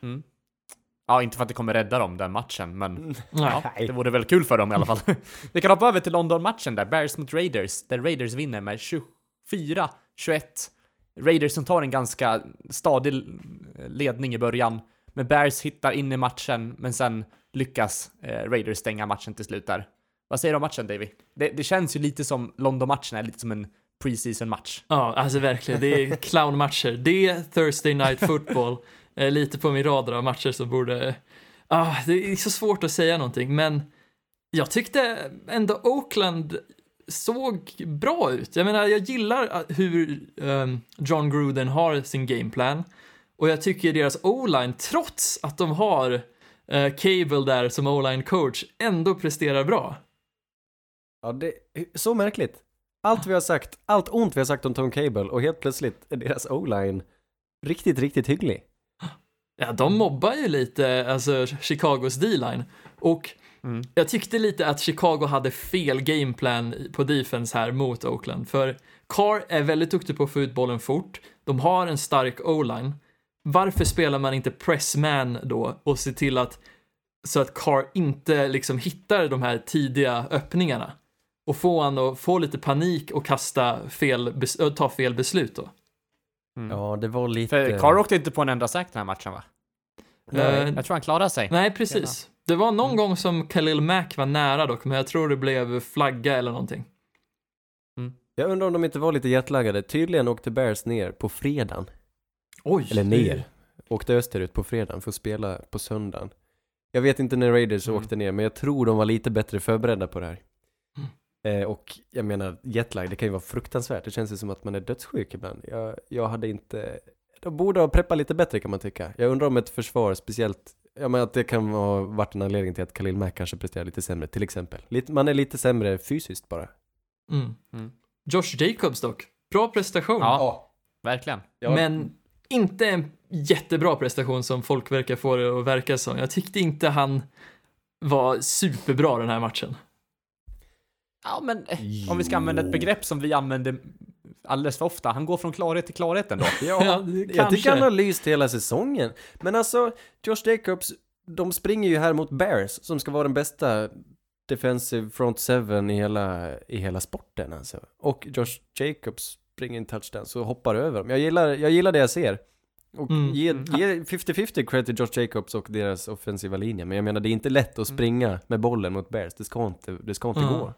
Mm. Ja, inte för att det kommer rädda dem den matchen, men ja, det vore väl kul för dem i alla fall. *laughs* Vi kan hoppa över till London-matchen där, Bears mot Raiders, där Raiders vinner med 24-21. Raiders som tar en ganska stadig ledning i början, men Bears hittar in i matchen, men sen lyckas eh, Raiders stänga matchen till slut där. Vad säger du om matchen, Davy? Det, det känns ju lite som London-matchen är lite som en preseason match. Ja, alltså verkligen. Det är clownmatcher. Det är Thursday Night Football. *laughs* Eh, lite på min radar av matcher som borde... Ah, det är så svårt att säga någonting, men jag tyckte ändå Oakland såg bra ut. Jag menar, jag gillar ah, hur um, John Gruden har sin gameplan och jag tycker deras O-line, trots att de har uh, Cable där som O-line coach, ändå presterar bra. Ja, det är så märkligt. Allt vi har sagt, allt ont vi har sagt om Tom Cable och helt plötsligt är deras O-line riktigt, riktigt hygglig. Ja, de mobbar ju lite, alltså Chicagos D-line. Och Mm. jag tyckte lite att Chicago hade fel gameplan på defense här mot Oakland. För Carr är väldigt duktig på att få ut bollen fort. De har en stark O-line. Varför spelar man inte pressman då och ser till att så att Carr inte liksom hittar de här tidiga öppningarna och få han att få lite panik och kasta fel, ta fel beslut då. Mm. Ja, det var lite... För Carr åkte inte på en enda sack den här matchen va? Eh, Jag tror han klarade sig. Nej, precis. Det var någon Mm. gång som Khalil Mack var nära dock, men jag tror det blev flagga eller någonting. Jag undrar om de inte var lite jetlaggade. Tydligen åkte Bears ner på fredagen. Oj! Eller ner. Åkte österut på fredagen för att spela på söndagen. Jag vet inte när Raiders Mm. åkte ner, men jag tror de var lite bättre förberedda på det här. Eh, och jag menar, jetlag, det kan ju vara fruktansvärt. Det känns ju som att man är dödssjuk ibland. Jag, jag hade inte... De borde ha preppat lite bättre kan man tycka. Jag undrar om ett försvar speciellt... Jag menar att det kan ha varit en anledning till att Khalil Mack kanske presterar lite sämre, till exempel. Lite, man är lite sämre fysiskt bara. Mm. Mm. Josh Jacobs dock. Bra prestation. Ja, verkligen. Men inte en jättebra prestation som folk verkar få det att verka som. Jag tyckte inte han var superbra den här matchen. Ja, men eh, om vi ska använda ett begrepp som vi använder alldeles för ofta, han går från klarhet till klarhet ändå. *laughs* Ja, Jag kanske. tycker han har lyst hela säsongen. Men alltså, Josh Jacobs, de springer ju här mot Bears som ska vara den bästa defensive front seven i hela, i hela sporten alltså. Och Josh Jacobs springer en touchdown så hoppar över dem. Jag gillar, jag gillar det jag ser. Och Mm. ge, Mm. ge 50-50 cred till Josh Jacobs och deras offensiva linje. Men jag menar, det är inte lätt att springa med bollen mot Bears. Det ska inte, det ska inte Mm. gå.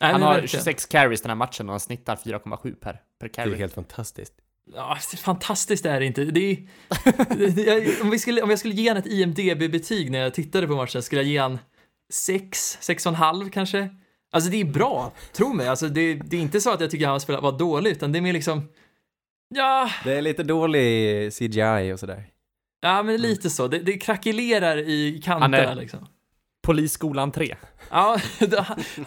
Nej, Han har verkligen. 26 carries den här matchen och han snittar 4,7 per, per Det carry. är helt fantastiskt. Ja, det *laughs* är fantastiskt är det inte. Det är, det, det, *laughs* om, vi skulle, om jag skulle ge han ett IMDB-betyg när jag tittade på matchen skulle jag ge han 6, 6,5 kanske. Alltså det är bra, tro mig. Alltså, det, det är inte så att jag tycker han spelat var dålig, utan det är mer liksom, ja, Det är lite dålig CGI och sådär. ja men lite så. Det, det krackelerar i kanterna liksom. Polisskolan 3. Ja, *laughs*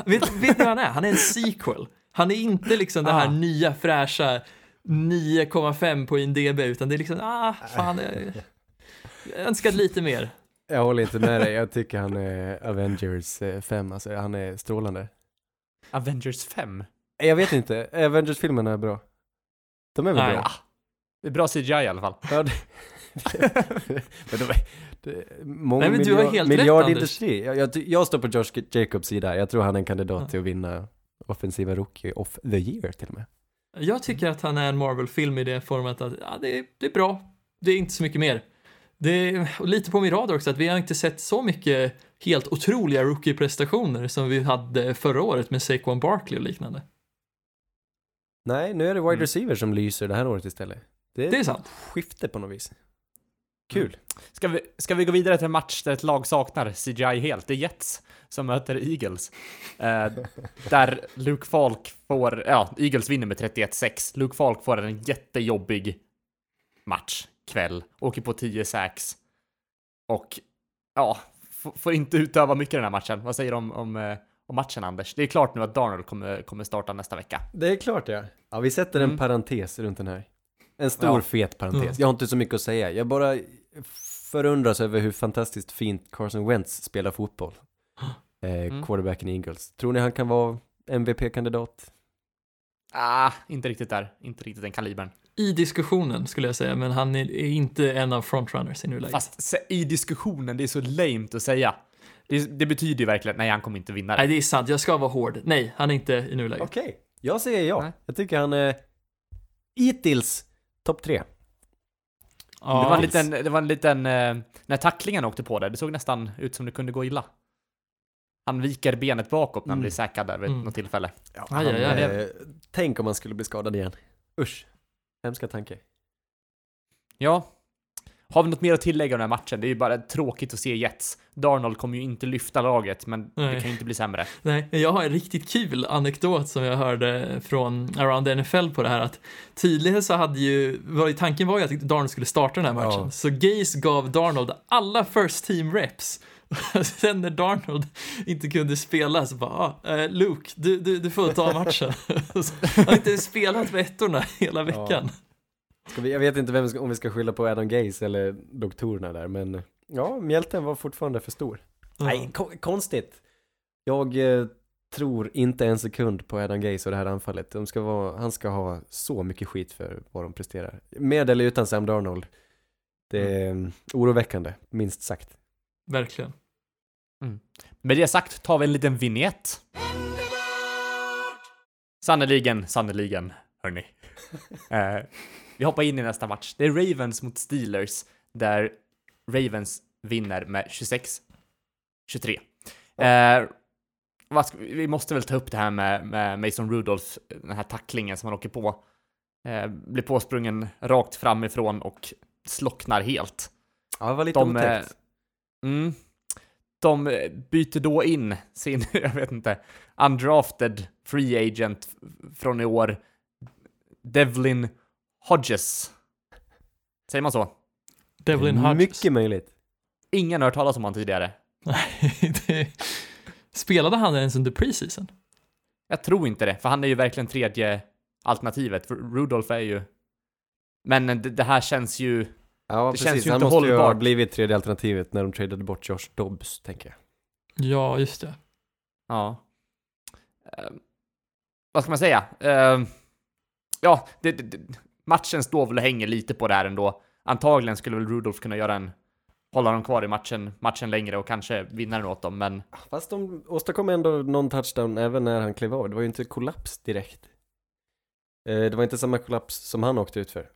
vet, vet ni vad han är? Han är en sequel. Han är inte liksom det här Ah. nya fräscha 9,5 på IMDB, utan det är liksom, ah, fan, jag, jag önskar lite mer. Jag håller inte med dig, jag tycker han är Avengers 5, alltså han är strålande. Avengers 5. Jag vet inte, Avengers-filmerna är bra. De är väl Nej. bra? Ah, det är bra CGI i alla fall. Ja, det, *laughs* men de, många Nej, men du har helt miljardindustri. Jag, jag, jag står på Josh Jacobs sida, jag tror han är en kandidat Ja. till att vinna offensiva rookie of the year till och med. Jag tycker att han är en Marvel-film i det format att ja, det, är, det är bra. Det är inte så mycket mer. Det är lite på min radar också att vi har inte sett så mycket helt otroliga rookie-prestationer som vi hade förra året med Saquon Barkley och liknande. Nej, nu är det wide Mm. receiver som lyser det här året istället. Det är Det är sant. skifte på något vis. Kul. Ska vi, ska vi gå vidare till en match där ett lag saknar CGI helt? Det är Jets som möter Eagles. Eh, *laughs* där Luke Falk får, ja, Eagles vinner med 31-6. Luke Falk får en jättejobbig match, kväll, åker på 10 sacks. Och, ja, får inte utöva mycket den här matchen. Vad säger du om, om, eh, om matchen, Anders? Det är klart nu att Darnold kommer, kommer starta nästa vecka. Det är klart ja. Ja, vi sätter en Mm. parentes runt den här. En stor Ja. fet parentes. Mm. Jag har inte så mycket att säga. Jag bara förundras över hur fantastiskt fint Carson Wentz spelar fotboll. *gasps* eh, Mm. quarterbacken i Eagles. Tror ni han kan vara MVP-kandidat? Ah, inte riktigt där. Inte riktigt den kalibern. I diskussionen skulle jag säga, men han är, inte en av frontrunners i nuläget. Fast i diskussionen, det är så lame att säga. Det, det betyder ju verkligen, nej han kommer inte vinna det. Nej, det är sant. Jag ska vara hård. Nej, han är inte i nuläget. Okej, jag säger ja. Nej. Jag tycker han är hittills topp tre. Ja, Det var en liten, det var en liten, eh, när tacklingen åkte på det, det såg nästan ut som det kunde gå illa. Han viker benet bakåt när han Mm. blir säkrad där vid Mm. något tillfälle. Ja, Aj, han, aj, aj. eh, tänk om han skulle bli skadad igen. Usch. Hemska tanke. Ja. Har vi något mer att tillägga om den här matchen? Det är ju bara tråkigt att se Jets. Darnold kommer ju inte lyfta laget, men det Nej. kan ju inte bli sämre. Nej, jag har en riktigt kul anekdot som jag hörde från Around the NFL på det här att tydligen så hade ju, var ju, tanken var ju att Darnold skulle starta den här matchen. Ja. Så Gaze gav Darnold alla first team reps. *laughs* Sen när Darnold inte kunde spela så bara, ah, eh, Luke, du, du, du får ta matchen. *laughs* Han har inte spelat med ettorna hela veckan. Ska vi, jag vet inte vem, om vi ska skylla på Adam Gaze eller doktorerna där, men ja, mjälten var fortfarande för stor. Nej, ko- konstigt. Jag eh, tror inte en sekund på Adam Gaze och det här anfallet. De ska vara, han ska ha så mycket skit för vad de presterar. Med eller utan Sam Darnold. Det är mm. oroväckande, minst sagt. Verkligen. Med det sagt tar vi en liten vignett. Sannerligen, sannerligen, hörni. *laughs* eh, vi hoppar in i nästa match. Det är Ravens mot Steelers, där Ravens vinner med 26-23. Eh, vad ska, vi måste väl ta upp det här med, med Mason Rudolph, den här tacklingen som han åker på. Eh, blir påsprungen rakt framifrån och slocknar helt. Ja, det var lite De, eh, otäckt. Mm. De eh, byter då in sin, *laughs* jag vet inte, undrafted free agent från i år, Devlin Hodges. Säger man så? Devlin Hodges. Mycket möjligt. Ingen har hört talas om honom tidigare. Nej, *laughs* det... Spelade han ens under preseason? Jag tror inte det, för han är ju verkligen tredje alternativet. För Rudolph är ju... Men det, det här känns ju... Ja, Det precis. känns ju han inte måste ju ha blivit tredje alternativet när de tradade bort Josh Dobbs, tänker jag. Ja, just det. Ja. Eh, vad ska man säga? Eh, ja, det, det, matchen står väl och hänger lite på det här ändå. Antagligen skulle väl Rudolph kunna göra en hålla dem kvar i matchen, matchen längre och kanske vinna den åt dem, men Fast de åstadkom ändå någon touchdown även när han klev av. Det var ju inte kollaps direkt. Eh, Det var inte samma kollaps som han åkte ut för.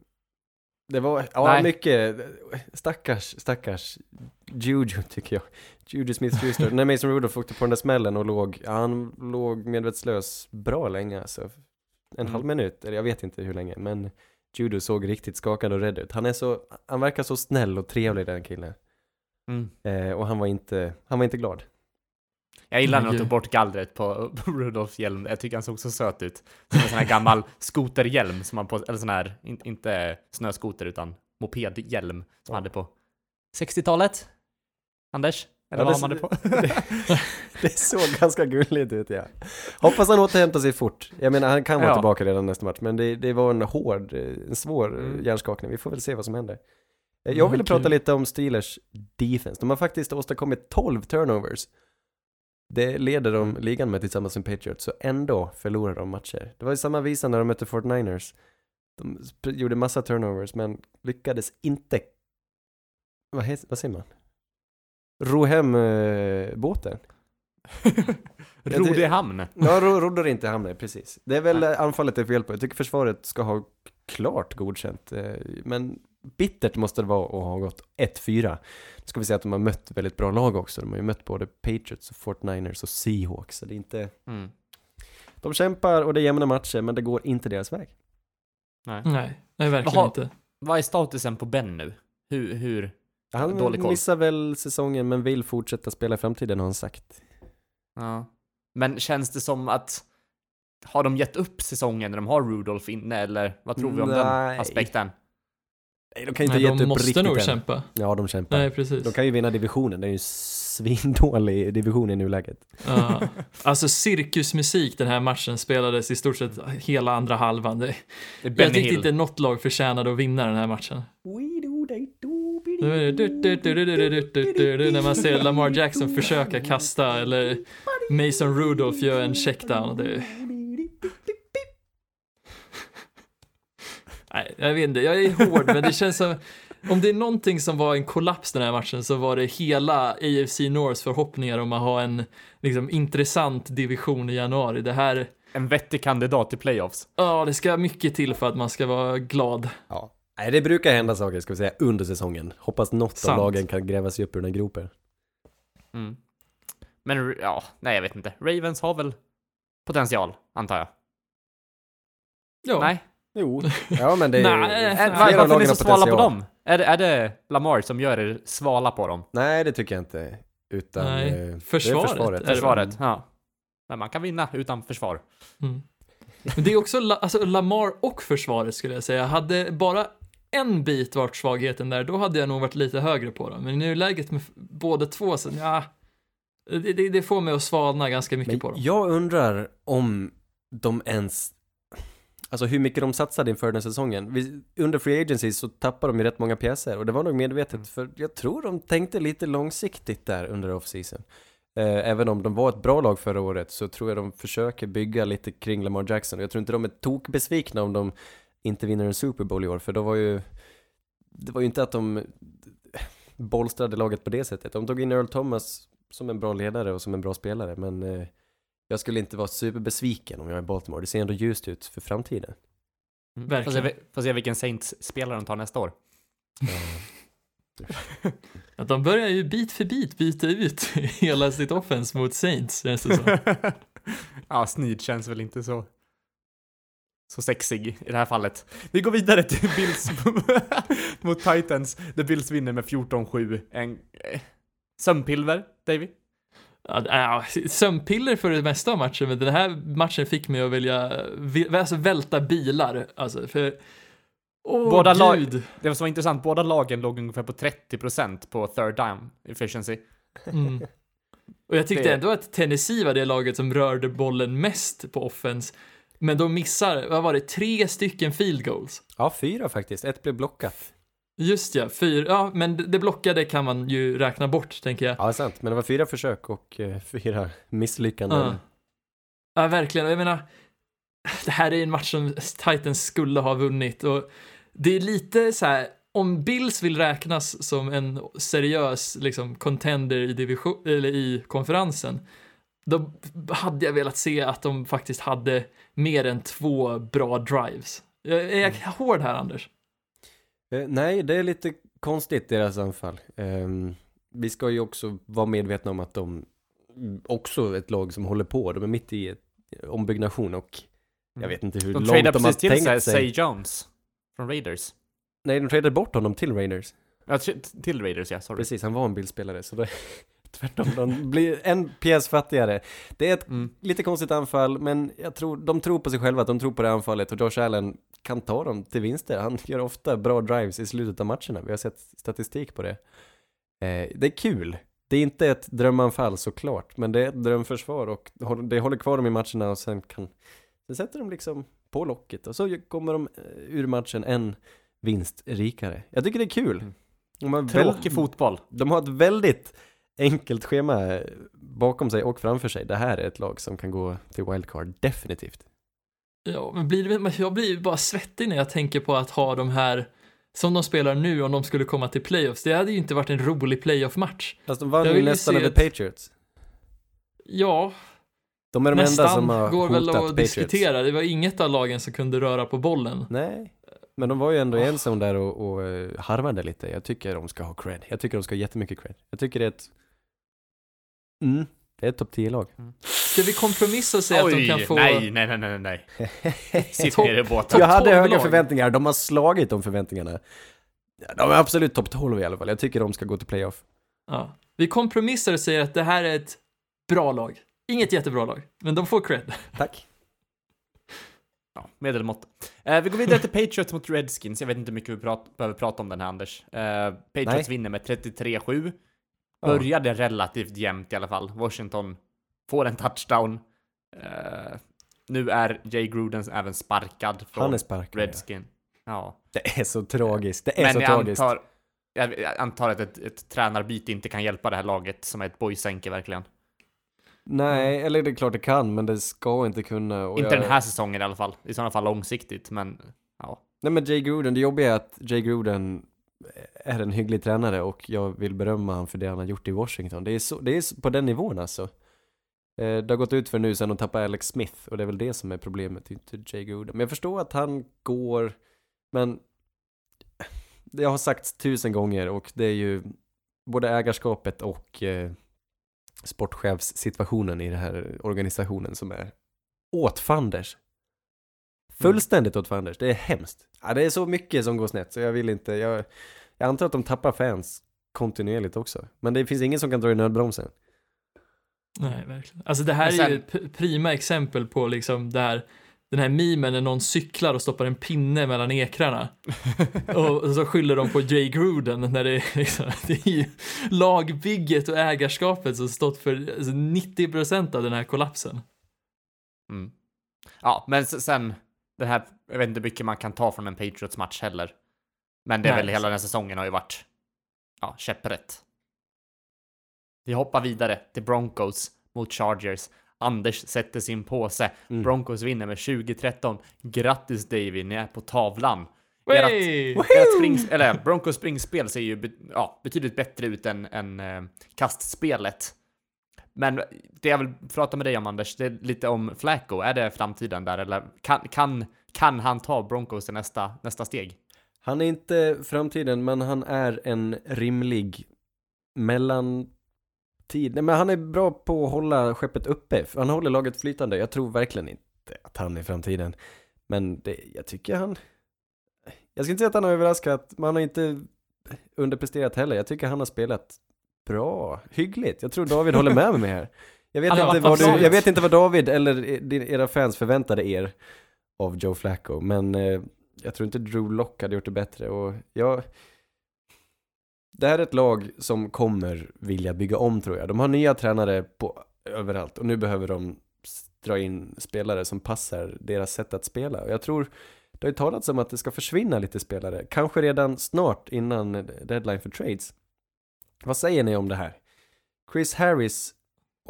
Det var, ja Nej. mycket, stackars, stackars Juju tycker jag. Juju Smith-Schuster. när Mason Rudolph åkte på den där smällen och låg, ja, han låg medvetslös bra länge alltså. En Mm. halv minut, eller jag vet inte hur länge, men Judo såg riktigt skakad och rädd ut. Han är så, han verkar så snäll och trevlig den killen. mm. Eh, och han var inte, han var inte glad. jag gillar när de tog bort gallret på, *laughs* på Rudolphs hjälm. Jag tycker han såg så söt ut. Som en sån här gammal *laughs* skoterhjälm som man på, eller sån här, in, inte snöskoter utan mopedhjälm som han hade på 60-talet. Anders? Eller Ja, vad har man det på? Det såg *laughs* ganska gulligt ut ja. Hoppas han återhämtar sig fort. Jag menar han kan vara Ja. tillbaka redan nästa match, men det, det var en hård, en svår Mm. mm. hjärnskakning. Vi får väl se vad som händer. Eh, Jag ville Okej. prata lite om Steelers defense. De har faktiskt åstadkommit 12 turnovers. Det leder de ligan med tillsammans med Patriots, så ändå förlorar de matcher. Det var ju samma visa när de mötte 49ers. De gjorde massa turnovers, men lyckades inte, vad, vad säger man? Ro hem eh, båten. *laughs* Rod i hamn. Ja, ro, roddar inte i hamnen, precis. Det är väl eh, anfallet det är fel på. Jag tycker försvaret ska ha klart godkänt. eh, Men bittert måste det vara att ha gått 1-4. Nu ska vi säga att de har mött väldigt bra lag också. De har ju mött både Patriots, och 49ers och Seahawks. Så det är inte... Mm. De kämpar och det är jämna matcher, men det går inte deras väg. Nej. Nej, nej verkligen Jaha. inte. Vad är statusen på Ben nu? Hur, hur? Han Dålig koll. missar väl säsongen, men vill fortsätta spela i framtiden har han sagt. Ja. Men känns det som att har de gett upp säsongen när de har Rudolph inne eller vad tror vi om Nej. den aspekten? Nej, de kan ju inte Nej, gett de upp måste riktigt nog än. kämpa. Ja, de kämpar. Nej, precis. De kan ju vinna divisionen, det är ju en svindålig division i nuläget. Ja. alltså cirkusmusik den här matchen spelades i stort sett hela andra halvan. Det, Det är jag tyckte Hill. inte något lag förtjänade att vinna den här matchen. Nu När man ser Lamar Jackson försöka kasta eller Mason Rudolph gör en checkdown. Det... Nej, jag vet inte, jag är hård men det känns som om det är någonting som var en kollaps den här matchen så var det hela AFC Norths förhoppningar om att ha en liksom, intressant division i januari. Det här, En vettig kandidat till playoffs. ja det ska mycket till för att man ska vara glad. Ja. Nej, det brukar hända saker, ska vi säga, under säsongen. Hoppas något Sant. av lagen kan gräva sig upp ur den här gropen. Mm. Men ja, nej jag vet inte. Ravens har väl potential, antar jag. Ja, Nej? Jo, *laughs* ja men det är... Nej, Är, nej. var, flera av varför är ni så svala på dem? Är det, är det Lamar som gör er svala på dem? Nej, det tycker jag inte. Utan... Nej, eh, försvaret Det är försvaret. är det. Försvaret? Ja. Men man kan vinna utan försvar. Mm. Men det är också La- alltså Lamar och försvaret skulle jag säga. Hade bara en bit varit svagheten där, då hade jag nog varit lite högre på dem. Men i nuläget med båda två, så ja, det, det, det får mig att svalna ganska mycket Men på dem. jag undrar om de ens... Alltså hur mycket de satsade inför den här säsongen. Vi, under Free Agency så tappade de ju rätt många pjäser och det var nog medvetet för jag tror de tänkte lite långsiktigt där under off-season. Eh, även om de var ett bra lag förra året så tror jag de försöker bygga lite kring Lamar Jackson. Jag tror inte de är tokbesvikna om de inte vinner en Super Bowl i år för då var ju... Det var ju inte att de bolstrade laget på det sättet. De tog in Earl Thomas som en bra ledare och som en bra spelare men eh, jag skulle inte vara superbesviken om jag är Baltimore. Det ser ändå ljust ut för framtiden. Mm. Verkligen. Får se, får se vilken Saints-spelare de tar nästa år. *laughs* Att de börjar ju bit för bit byta ut hela sitt offense mot Saints, känns det som. *laughs* ja, Sneed känns väl inte så så sexig i det här fallet. Vi går vidare till *laughs* Bills *laughs* mot Titans. Där Bills vinner med 14-7. En eh, sömnpilver, Davy? Ja, sömnpiller för det mesta av matchen, men den här matchen fick mig att vilja vi- alltså, välta bilar. Alltså, för... Åh, Båda lag-. Det var så intressant, båda lagen låg ungefär på 30% på third down efficiency. Mm. Och jag tyckte Det- ändå att Tennessee var det laget som rörde bollen mest på offense. Men de missar, vad var det, tre stycken field goals. Ja, fyra faktiskt. Ett blev blockat. Just ja, fyra, ja men det- blockade kan man ju räkna bort tänker jag. Ja, sant. Men det var fyra försök och eh, fyra misslyckanden. Ja. Ja, verkligen. Jag menar, det här är en match som Titans skulle ha vunnit och det är lite så här, om Bills vill räknas som en seriös liksom contender i division, eller i konferensen, då hade jag velat se att de faktiskt hade mer än två bra drives. Jag är jag hård här, Anders? Eh, nej, det är lite konstigt deras anfall. Ehm, vi ska ju också vara medvetna om att de mm, också är ett lag som håller på. De är mitt i ett ombyggnation och jag vet inte hur Mm. De långt de har precis till sig tänkt sig. Say Jones från Raiders. Nej, de tradade bort honom till Raiders. Ja, till Raiders ja, sorry. Precis, han var en bildspelare. Så det tvärtom, de blir en pjäs fattigare. Det är ett Mm. lite konstigt anfall, men jag tror, de tror på sig själva, de tror på det anfallet och Josh Allen kan ta dem till vinster. Han gör ofta bra drives i slutet av matcherna. Vi har sett statistik på det. Eh, det är kul. Det är inte ett drömanfall såklart, men det är ett drömförsvar och det håller kvar dem i matcherna och sen kan, sen sätter de liksom på locket och så kommer de eh, ur matchen en vinst rikare. Jag tycker det är kul. Mm. Tråkig fotboll. de har ett väldigt enkelt schema bakom sig och framför sig. Det här är ett lag som kan gå till wildcard, definitivt. Ja, men blir det, jag blir bara svettig när jag tänker på att ha de här som de spelar nu om de skulle komma till playoffs. Det hade ju inte varit en rolig playoff-match. Alltså de vann ju nästan över ett- Patriots. Ja, De är de enda nästan som har går väl att Patriots. diskutera. Det var inget av lagen som kunde röra på bollen. Nej, men de var ju ändå i en zon där och, och eh, harvade lite. Jag tycker de ska ha cred. Jag tycker de ska ha jättemycket cred. Jag tycker det är ett... Mm, det är ett topp 10-lag. Ska vi kompromissa och säga att de kan få... nej, nej, nej, nej, nej. *laughs* Sitt ner i båten. Jag hade 12 höga lag. förväntningar, de har slagit de förväntningarna. De är absolut topp 12 i alla fall. Jag tycker de ska gå till playoff. Ja. Vi kompromissar och säger att det här är ett bra lag. Inget jättebra lag, men de får cred. *laughs* Tack. Ja, medelmått. Eh, vi går vidare till Patriots mot Redskins. Jag vet inte hur mycket vi prat, behöver prata om den här, Anders. Eh, Patriots Nej. vinner med 33-7. Ja. Började relativt jämnt i alla fall. Washington får en touchdown. Eh, nu är Jay Gruden även sparkad från Han är sparkad. ja. Redskin. Ja. Det är så tragiskt. Det är Men så jag tragiskt. antar, jag antar att ett, ett tränarbyte inte kan hjälpa det här laget som är ett boysänke verkligen. Nej, eller det är klart det kan, men det ska inte kunna. Inte jag- den här säsongen i alla fall. I sådana fall långsiktigt, men ja. Nej men Jay Gruden, det jobbiga är att Jay Gruden är en hygglig tränare och jag vill berömma honom för det han har gjort i Washington. Det är, så, det är på den nivån alltså. Eh, det har gått ut för nu sen de tappade Alex Smith och det är väl det som är problemet, inte Jay Gruden. Men jag förstår att han går, men det har sagts tusen gånger och det är ju både ägarskapet och eh, sportchefssituationen i den här organisationen som är åt fanders. Fullständigt åt fanders, det är hemskt. Ja, det är så mycket som går snett så jag vill inte, jag, jag antar att de tappar fans kontinuerligt också. Men det finns ingen som kan dra i nödbromsen. Nej, verkligen. Alltså det här Men är ju ett prima exempel på liksom där den här memen när någon cyklar och stoppar en pinne mellan ekrarna. *laughs* och så skyller de på Jay Gruden när det är liksom, *laughs* det är ju lagbygget och ägarskapet som stått för alltså, 90% av den här kollapsen. Mm. Ja, men sen, det här, jag vet inte hur mycket man kan ta från en Patriots-match heller. Men det är Nej, väl hela den här säsongen har ju varit, ja, käpprätt. Vi hoppar vidare till Broncos mot Chargers. Anders sätter sin påse. Mm. Broncos vinner med 20-13. Grattis Davy, ni är på tavlan. Ert-! Ert eller Broncos springspel ser ju ja, betydligt bättre ut än, än eh, kastspelet. Men det jag vill prata med dig om Anders, det är lite om Flacco. Är det framtiden där eller kan, kan, kan han ta Broncos till nästa, nästa steg? Han är inte framtiden, men han är en rimlig mellantid. Nej, men han är bra på att hålla skeppet uppe. Han håller laget flytande. Jag tror verkligen inte att han är framtiden. Men det, jag tycker han... Jag ska inte säga att han har överraskat, men han har inte underpresterat heller. Jag tycker han har spelat bra, hyggligt. Jag tror David håller med mig här. Jag vet, har inte vad du, jag vet inte vad David eller era fans förväntade er av Joe Flacco, men eh, jag tror inte Drew Lock hade gjort det bättre och jag... Det här är ett lag som kommer vilja bygga om tror jag. De har nya tränare på överallt och nu behöver de dra in spelare som passar deras sätt att spela. Och jag tror det har ju talats om att det ska försvinna lite spelare, kanske redan snart innan deadline för trades. Vad säger ni om det här? Chris Harris,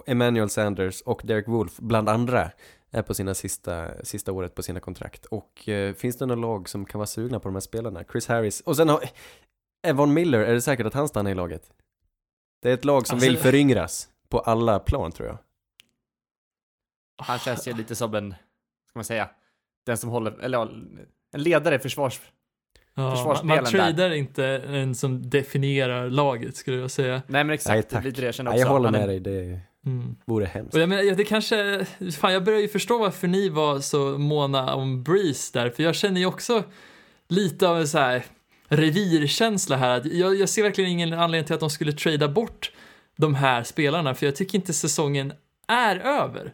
Emmanuel Sanders och Derek Wolf, bland andra, är på sina sista, sista året på sina kontrakt. Och eh, finns det några lag som kan vara sugna på de här spelarna? Chris Harris, och sen har Evan Miller, är det säkert att han stannar i laget? Det är ett lag som Alltså- vill föryngras på alla plan tror jag. Han känns ju lite som en, ska man säga, den som håller, eller en ledare i försvars... Ja, man, man försvarsspelen där. tradar inte en som definierar laget skulle jag säga. Nej men Nej exakt, lite det jag Nej, jag håller med dig, det Mm. vore hemskt. Och jag menar, det kanske, fan jag börjar ju förstå varför ni var så måna om Breeze där, för jag känner ju också lite av en så här revirkänsla här. Jag, jag ser verkligen ingen anledning till att de skulle trada bort de här spelarna, för jag tycker inte säsongen är över.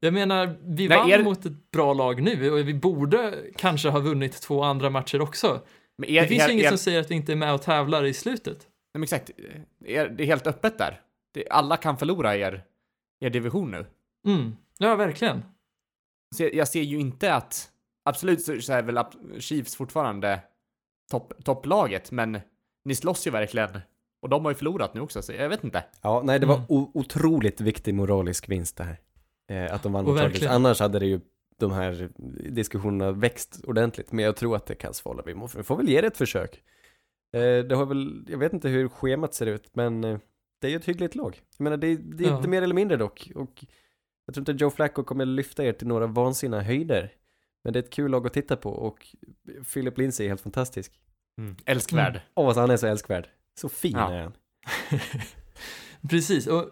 Jag menar, vi Nej, vann er- mot ett bra lag nu och vi borde kanske ha vunnit två andra matcher också. Men er, Det finns er, ju inget er, som säger att vi inte är med och tävlar i slutet. Nej, men exakt, det är helt öppet där. Det, alla kan förlora er, er division nu. Mm. Ja, verkligen. Så jag, jag ser ju inte att, absolut så, så är väl Chiefs fortfarande topp, topplaget, men ni slåss ju verkligen. Och de har ju förlorat nu också, så jag vet inte. Ja, nej det var Mm. otroligt viktig moralisk vinst det här. Eh, att de vann Och mot Chargers. verkligen. Annars hade det ju de här diskussionerna växt ordentligt. Men jag tror att det kan svara. Vi får väl ge det ett försök. Eh, det har väl, jag vet inte hur schemat ser ut, men eh, det är ju ett hyggligt lag. Jag menar, det, det är Ja. inte mer eller mindre dock. Och jag tror inte Joe Flacco kommer lyfta er till några vansinniga höjder. Men det är ett kul lag att titta på och Philip Lindsay är helt fantastisk. Älskvärd. Mm. Åh, så han är så älskvärd. Så fin Ja. är han. *laughs* Precis, och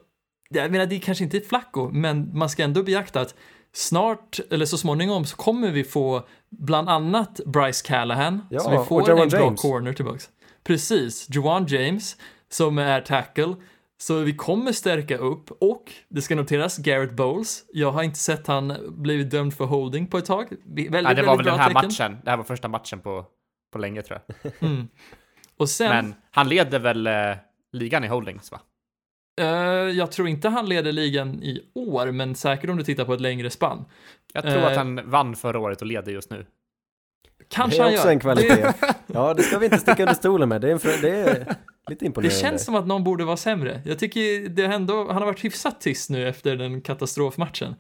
jag menar det är kanske inte flacco, men man ska ändå beakta att snart, eller så småningom, så kommer vi få bland annat Bryce Callahan, Ja, så vi får en bra James. corner tillbaks. Precis, Juwan James, som är tackle, så vi kommer stärka upp och det ska noteras Garrett Bowles. Jag har inte sett han blivit dömd för holding på ett tag. Väldigt, Nej, det var väl den här tecken. matchen. Det här var första matchen på, på länge tror jag. Mm. Och sen, Men han leder väl eh, ligan i holdings va? Eh, jag tror inte han leder ligan i år, men säkert om du tittar på ett längre spann. Jag tror Eh. att han vann förra året och leder just nu. Kanske det är han också gör. en kvalitet. *laughs* Ja, det ska vi inte sticka under stolen med. Det är, det är lite Det imponerande. känns som att någon borde vara sämre. Jag tycker det ändå, han har varit hyfsat tyst nu efter den katastrofmatchen.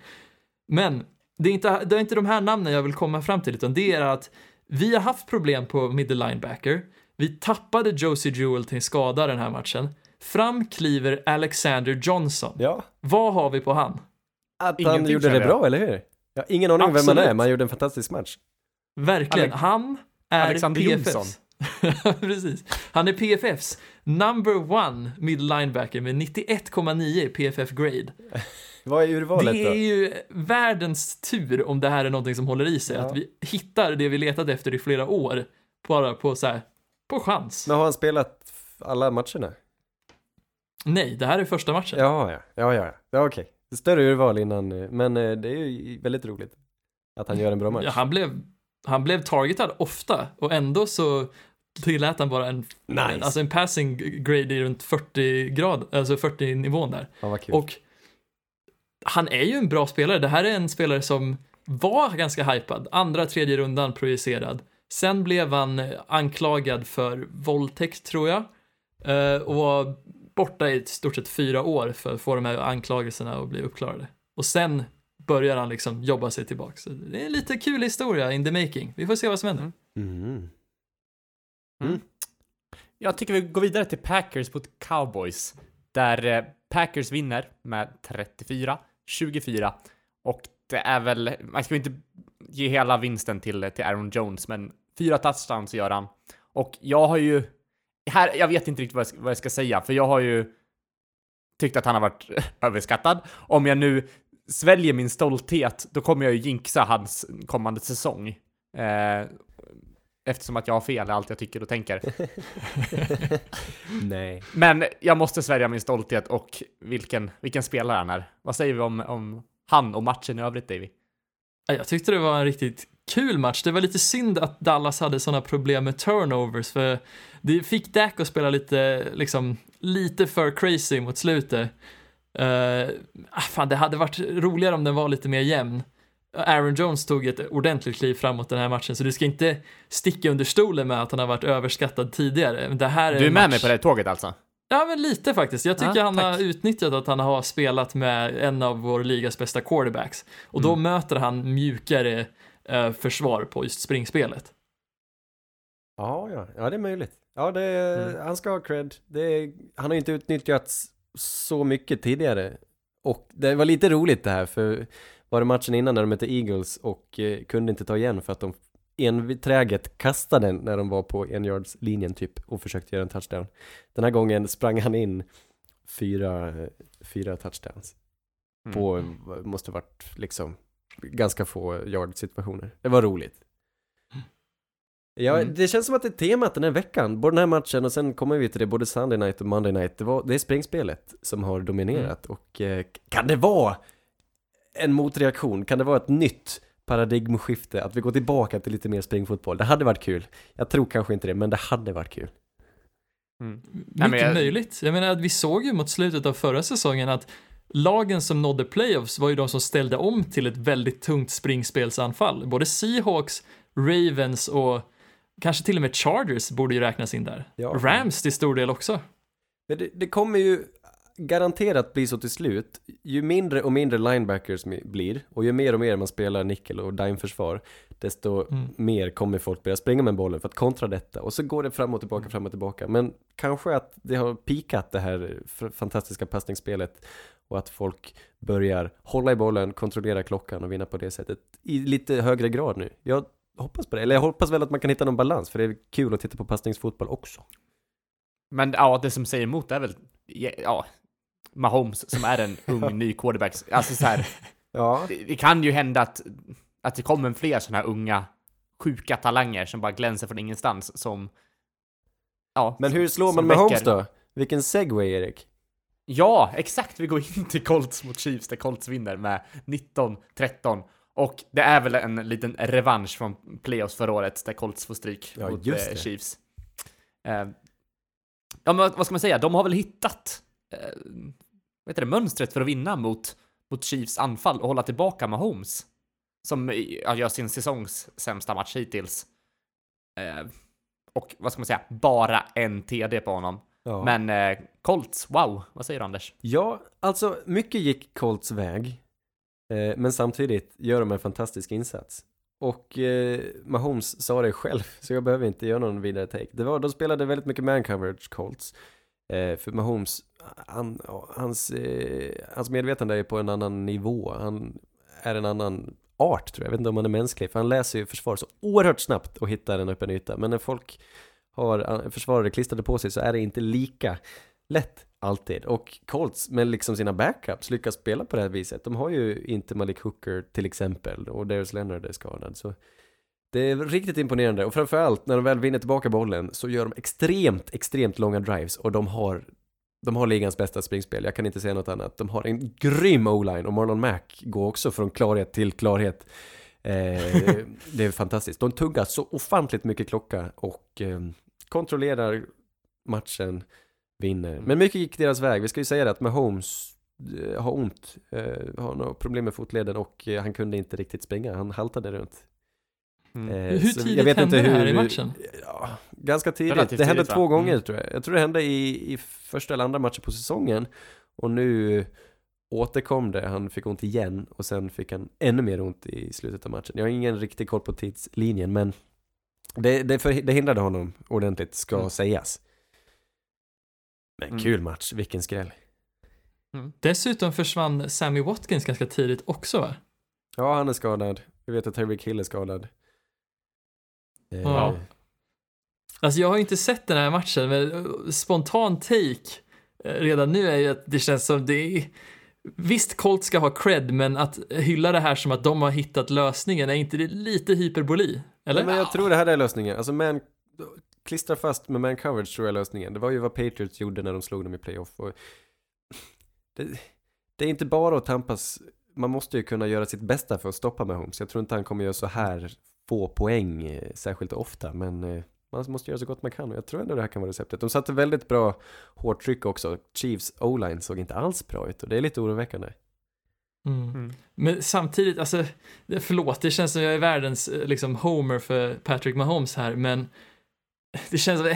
Men det är, inte, det är inte de här namnen jag vill komma fram till, utan det är att vi har haft problem på middle linebacker. Vi tappade Josie Jewell till en skada den här matchen. Fram kliver Alexander Johnson. Ja, Vad har vi på han? att Ingenting, han gjorde det jag. bra, eller hur? Jag har ingen aning vem han är, men han gjorde en fantastisk match. Verkligen. Alex- han är Alexander PFFs. Jonsson. *laughs* Precis. Han är PFFs number one middle linebacker med 91,9 i PFF grade. *laughs* Vad är urvalet Det då? är ju världens tur om det här är någonting som håller i sig. Ja. Att vi hittar det vi letat efter i flera år. Bara på så här, på chans. Men har han spelat alla matcherna? Nej, det här är första matchen. Ja, ja, ja, ja, ja okej. Större urval innan, eh, men eh, det är ju väldigt roligt att han gör en bra match. Ja, han, blev, han blev targetad ofta och ändå så tillät han bara en, Nice. alltså en passing grade i runt 40 grad, alltså 40 nivån där. Ja. Och han är ju en bra spelare. Det här är en spelare som var ganska hypad, andra, tredje rundan projicerad. Sen blev han eh, anklagad för våldtäkt, tror jag. Och var borta i ett stort sett fyra år för att få de här anklagelserna att bli uppklarade. Och sen börjar han liksom jobba sig tillbaka. Så det är en lite kul historia in the making. Vi får se vad som händer. Mhm. Jag tycker vi går vidare till Packers mot Cowboys. Där eh, Packers vinner med 34-24. Och det är väl, man ska ju inte ge hela vinsten till, till Aaron Jones, men fyra touchdowns gör han. Och jag har ju, här, jag vet inte riktigt vad jag, ska, vad jag ska säga, för jag har ju tyckt att han har varit *laughs* överskattad. Om jag nu sväljer min stolthet, då kommer jag ju jinxa hans kommande säsong. Eh, eftersom att jag har fel i allt jag tycker och tänker. *laughs* Nej. Men jag måste svälja min stolthet och vilken, vilken spelare han är. Vad säger vi om, om han och matchen i övrigt, Davy? Ja, Jag tyckte det var en riktigt kul match. Det var lite synd att Dallas hade sådana problem med turnovers, för det fick Dak att spela lite, liksom, lite för crazy mot slutet. Uh, fan, det hade varit roligare om den var lite mer jämn. Aaron Jones tog ett ordentligt kliv framåt den här matchen, så du ska inte sticka under stolen med att han har varit överskattad tidigare. Det här är Du är med match... mig på det tåget alltså? Ja, men lite faktiskt. Jag tycker Ja, han tack. har utnyttjat att han har spelat med en av vår ligas bästa quarterbacks. Och då Mm. möter han mjukare eh, försvar på just springspelet. Ja, ja, ja det är möjligt. Ja, det är, Mm. han ska ha cred. Det är, han har ju inte utnyttjats så mycket tidigare. Och det var lite roligt det här, för var det matchen innan när de mötte Eagles och eh, kunde inte ta igen för att de enträget kastade den när de var på en yards linjen typ och försökte göra en touchdown. Den här gången sprang han in fyra, eh, fyra touchdowns Mm. på, eh, måste varit liksom ganska få yard situationer. Det var roligt. Ja, Mm. det känns som att det är temat den här veckan. Både den här matchen och sen kommer vi till det, både Sunday night och Monday night. Det, var, det är springspelet som har dominerat och eh, kan det vara en motreaktion? Kan det vara ett nytt paradigmskifte? Att vi går tillbaka till lite mer springfotboll? Det hade varit kul. Jag tror kanske inte det, men det hade varit kul. Mm. Mycket men jag- möjligt. Jag menar, vi såg ju mot slutet av förra säsongen att lagen som nådde playoffs var ju de som ställde om till ett väldigt tungt springspelsanfall. Både Seahawks, Ravens och kanske till och med Chargers borde ju räknas in där. Ja. Rams till stor del också. Men det, det kommer ju garanterat bli så till slut. Ju mindre och mindre linebackers blir och ju mer och mer man spelar nickel och dime-försvar desto Mm. mer kommer folk börja springa med bollen för att kontra detta och så går det fram och tillbaka, fram och tillbaka. Men kanske att det har pikat det här fantastiska passningsspelet och att folk börjar hålla i bollen, kontrollera klockan och vinna på det sättet i lite högre grad nu. Jag hoppas på det, eller jag hoppas väl att man kan hitta någon balans för det är kul att titta på passningsfotboll också. Men ja, det som säger emot är väl, ja, Mahomes som är en ung *laughs* ny quarterback. Alltså så här, Ja, det, det kan ju hända att, att det kommer fler sådana här unga, sjuka talanger som bara glänser från ingenstans som, ja. men hur slår man väcker- då? Vilken segway Erik? Ja, exakt. Vi går in till Colts mot Chiefs där Colts vinner med 19-13. Och det är väl en liten revansch från playoffs förra året där Colts får stryk Ja, mot just eh. Chiefs. Eh, ja, men vad ska man säga? De har väl hittat eh, vad heter det, mönstret för att vinna mot, mot Chiefs anfall och hålla tillbaka Mahomes. Som ja, gör sin säsongs sämsta match hittills. Eh, och vad ska man säga, bara en TD på honom. Ja. Men eh, Colts, wow, vad säger du Anders? Ja, alltså mycket gick Colts väg. Eh, men samtidigt gör de en fantastisk insats. Och eh, Mahomes sa det själv, *laughs* så jag behöver inte göra någon vidare take. Det var, de spelade väldigt mycket man coverage, Colts. Eh, för Mahomes, han, hans, eh, hans medvetande är på en annan nivå. Han är en annan art tror jag. Jag vet inte om han är mänsklig, för han läser ju försvar så oerhört snabbt och hittar en öppen yta. Men när folk har eh, försvarare klistrade på sig så är det inte lika lätt alltid. Och Colts med liksom sina backups lyckas spela på det här viset. De har ju inte Malik Hooker till exempel och Darius Leonard är skadad. Så det är riktigt imponerande och framförallt när de väl vinner tillbaka bollen så gör de extremt, extremt långa drives och de har de har ligans bästa springspel, jag kan inte säga något annat. De har en grym o-line och Marlon Mack går också från klarhet till klarhet. Eh, *laughs* det är fantastiskt. De tuggar så ofantligt mycket klocka och eh, kontrollerar matchen, vinner. Men mycket gick deras väg. Vi ska ju säga det att Mahomes eh, har ont, eh, har några problem med fotleden och eh, han kunde inte riktigt springa. Han haltade runt. Mm. Eh, Hur tidigt jag vet hände inte det här hur, i matchen? Ja, ganska tidigt. Relativt det hände tidigt, va? två gånger Mm. tror jag. Jag tror det hände i, i första eller andra matchen på säsongen. Och nu återkom det. Han fick ont igen och sen fick han ännu mer ont i slutet av matchen. Jag har ingen riktig koll på tidslinjen men det, det, för, det hindrade honom ordentligt, ska Mm. sägas. Men Mm. kul match, vilken skräll. Dessutom försvann Sammy Watkins ganska tidigt också va? Ja, han är skadad. Vi vet att Tyreek Hill är skadad. Eh, Ja. Alltså jag har inte sett den här matchen, men eh, spontan take eh, redan nu är ju att det känns som det är Visst, Colt ska ha cred, men att hylla det här som att de har hittat lösningen, är inte det lite hyperboli? Eller? Nej, men jag tror det här är lösningen. Alltså man, klistra fast med man coverage tror jag är lösningen. Det var ju vad Patriots gjorde när de slog dem i playoff. Och det, det är inte bara att tampas, man måste ju kunna göra sitt bästa för att stoppa Mahomes. Jag tror inte han kommer göra så här få poäng eh, särskilt ofta, men eh, man måste göra så gott man kan och jag tror ändå det här kan vara receptet. De satte väldigt bra hårt tryck också. Chiefs o-line såg inte alls bra ut och det är lite oroväckande. Mm. Mm. Men samtidigt, alltså, det- förlåt, det känns som jag är världens eh, liksom homer för Patrick Mahomes här, men det känns som,